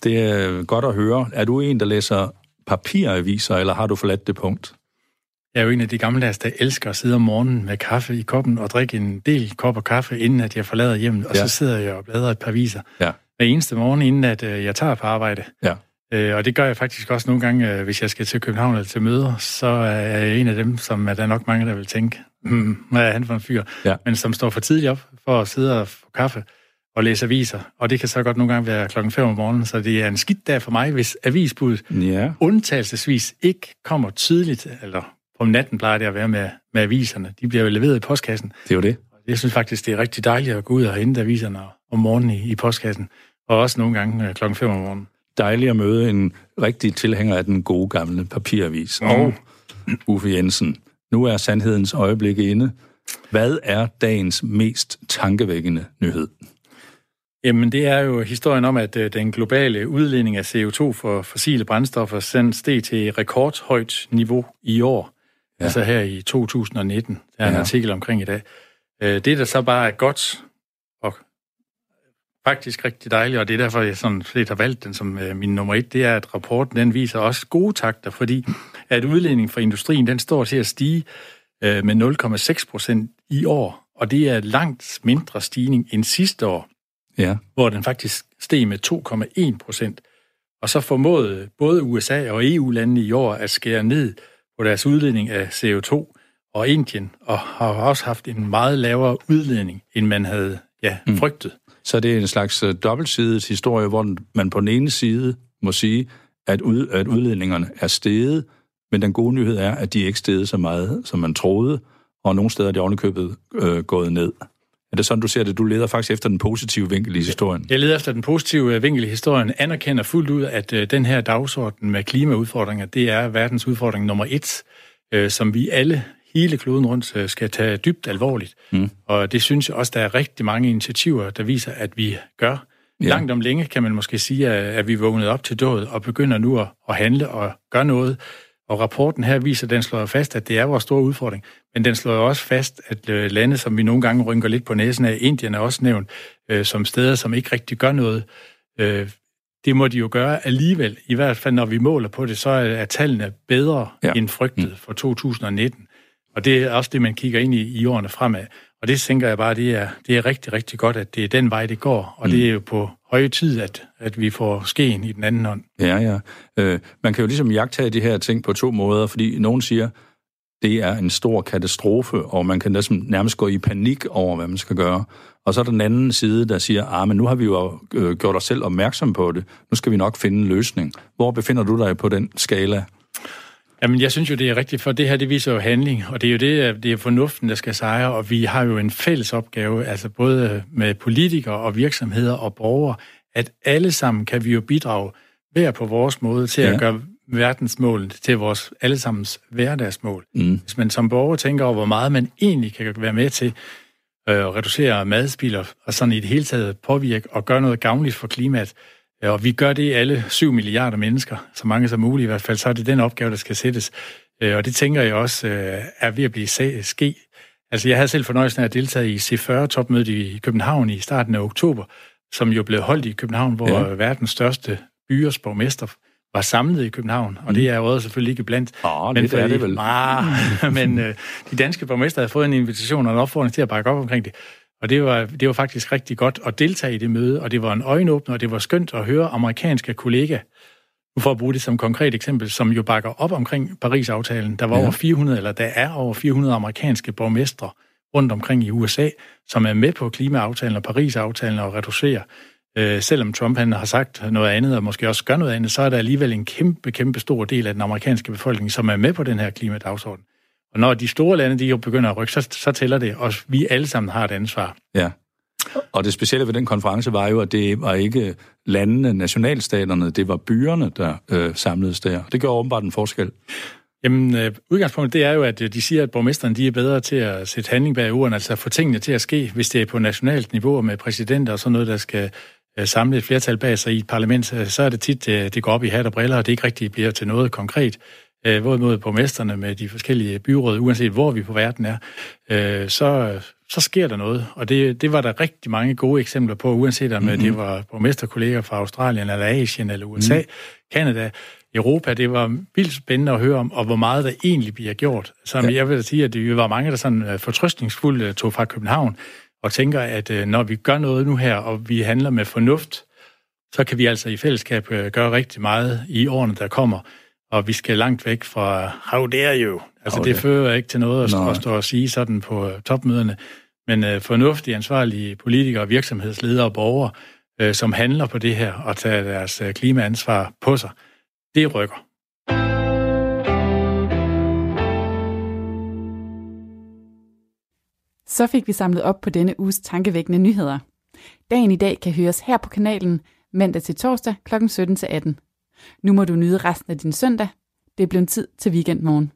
Det er godt at høre. Er du en, der læser papiraviser, eller har du forladt det punkt? Jeg er jo en af de gamle, der elsker at sidde om morgenen med kaffe i koppen og drikke en del kopper kaffe, inden at jeg forlader hjemmet, og ja. så sidder jeg og bladrer et par aviser. Ja. Hver eneste morgen, inden at øh, jeg tager på arbejde. Ja. Øh, og det gør jeg faktisk også nogle gange, øh, hvis jeg skal til København eller til møder, så er jeg en af dem, som er der nok mange, der vil tænke, hmm, hvad er han for en fyr? Ja. Men som står for tidligt op for at sidde og få kaffe og læse aviser. Og det kan så godt nogle gange være klokken 5 om morgenen, så det er en skidt dag for mig, hvis avisbuddet ja. undtagelsesvis ikke kommer tidligt, eller Om natten plejer det at være med, med aviserne. De bliver jo leveret i postkassen. Det er jo det. Jeg synes faktisk, det er rigtig dejligt at gå ud og hente aviserne om morgenen i, i postkassen. Og også nogle gange øh, klokken 5 om morgenen. Dejligt at møde en rigtig tilhænger af den gode gamle papiravis. Mm. Og Uffe Jensen, nu er sandhedens øjeblik inde. Hvad er dagens mest tankevækkende nyhed? Jamen, det er jo historien om, at øh, den globale udledning af CO2 for fossile brændstoffer sendt steg til rekordhøjt niveau i år. Ja. Altså her i 2019. Der er en ja. artikel omkring i dag. Øh, det, der så bare er godt faktisk rigtig dejligt, og det er derfor, jeg sådan set har valgt den som øh, min nummer et, det er, at rapporten den viser også gode takter, fordi at udledningen fra industrien, den står til at stige med 0,6 procent i år, og det er langt mindre stigning end sidste år ja. hvor den faktisk steg med 2,1 procent. Og så formåede både USA og EU-landene i år at skære ned på deres udledning af CO2, og Indien og har også haft en meget lavere udledning, end man havde ja, mm. frygtet. Så det er en slags uh, dobbeltsidet historie, hvor man på den ene side må sige, at, ud, at udledningerne er steget, men den gode nyhed er, at de ikke steget så meget, som man troede, og nogle steder er de ovenikøbet øh, gået ned. Er det sådan, du ser det? Du leder faktisk efter den positive vinkel i historien. Jeg leder efter den positive vinkel i historien. Anerkender fuldt ud, at uh, den her dagsorden med klimaudfordringer, det er verdens udfordring nummer et, uh, som vi alle hele kloden rundt uh, skal tage dybt alvorligt. Mm. Og det synes jeg også, der er rigtig mange initiativer, der viser, at vi gør. Ja. Langt om længe kan man måske sige, at vi vågnet op til død og begynder nu at, at handle og gøre noget. Og rapporten her viser, at den slår fast, at det er vores store udfordring. Men den slår også fast, at øh, lande, som vi nogle gange rynker lidt på næsen af, Indien er også nævnt, øh, som steder, som ikke rigtig gør noget. Øh, det må de jo gøre alligevel. I hvert fald, når vi måler på det, så er tallene bedre ja. end frygtet mm. for 2019. Og det er også det, man kigger ind i i årene fremad. Og det tænker jeg bare, det er, det er rigtig, rigtig godt, at det er den vej, det går. Og mm. det er jo på høje tid, at, at vi får skeen i den anden hånd. Ja, ja. Øh, man kan jo ligesom jagtage de her ting på to måder, fordi nogen siger, det er en stor katastrofe, og man kan næsten nærmest gå i panik over, hvad man skal gøre. Og så er der den anden side, der siger, ah, men nu har vi jo øh, gjort os selv opmærksom på det. Nu skal vi nok finde en løsning. Hvor befinder du dig på den skala? Jamen, jeg synes jo, det er rigtigt, for det her, det viser jo handling, og det er jo det, det er fornuften, der skal sejre, og vi har jo en fælles opgave, altså både med politikere og virksomheder og borgere, at alle sammen kan vi jo bidrage hver på vores måde til ja. at gøre verdensmål til vores allesammens hverdagsmål. Mm. Hvis man som borger tænker over, hvor meget man egentlig kan være med til øh, at reducere madspil og sådan i det hele taget påvirke og gøre noget gavnligt for klimaet, og vi gør det alle 7 milliarder mennesker, så mange som muligt i hvert fald, så er det den opgave, der skal sættes. Øh, og det tænker jeg også øh, er ved at blive ske. Altså jeg havde selv fornøjelsen af at deltage i C40-topmødet i København i starten af oktober, som jo blev holdt i København, hvor ja. verdens største byers borgmester var samlet i København, og det er jo selvfølgelig ikke blandt. Oh, men, er det vel. Ah, men øh, de danske borgmester havde fået en invitation og en opfordring til at bakke op omkring det. Og det var, det var faktisk rigtig godt at deltage i det møde, og det var en øjenåbner, og det var skønt at høre amerikanske kollegaer, for at bruge det som konkret eksempel, som jo bakker op omkring Paris-aftalen. Der var ja. over 400, eller der er over 400 amerikanske borgmestre rundt omkring i USA, som er med på klimaaftalen og Paris-aftalen og reducerer. Øh, selvom Trump han har sagt noget andet, og måske også gør noget andet, så er der alligevel en kæmpe, kæmpe stor del af den amerikanske befolkning, som er med på den her klimadagsorden. Og når de store lande, de jo begynder at rykke, så, så tæller det, og vi alle sammen har et ansvar. Ja. Og det specielle ved den konference var jo, at det var ikke landene, nationalstaterne, det var byerne, der øh, samledes der. Det gør åbenbart en forskel. Jamen, øh, udgangspunktet det er jo, at øh, de siger, at borgmesteren de er bedre til at sætte handling bag ordene, altså få tingene til at ske, hvis det er på nationalt niveau med præsidenter og sådan noget, der skal øh, samle et flertal bag sig i et parlament, så er det tit, øh, det går op i hat og briller, og det ikke rigtig bliver til noget konkret øh, hvorimod borgmesterne med de forskellige byråd, uanset hvor vi på verden er, øh, så, så sker der noget. Og det, det var der rigtig mange gode eksempler på, uanset om mm-hmm. det var borgmesterkolleger fra Australien, eller Asien, eller USA, mm. Kanada, Europa. Det var vildt spændende at høre om, og hvor meget der egentlig bliver gjort. Så ja. jeg vil sige, at det var mange, der sådan øh, fortrøstningsfuldt øh, tog fra København, og tænker, at når vi gør noget nu her, og vi handler med fornuft, så kan vi altså i fællesskab gøre rigtig meget i årene, der kommer og vi skal langt væk fra how dare you. Altså, how det dare. fører ikke til noget at, Nej. at stå og sige sådan på øh, topmøderne. Men øh, fornuftige, ansvarlige politikere, virksomhedsledere og borgere, øh, som handler på det her og tager deres øh, klimaansvar på sig, det rykker. Så fik vi samlet op på denne uges tankevækkende nyheder. Dagen i dag kan høres her på kanalen mandag til torsdag kl. 17-18. Nu må du nyde resten af din søndag. Det er blevet tid til weekendmorgen.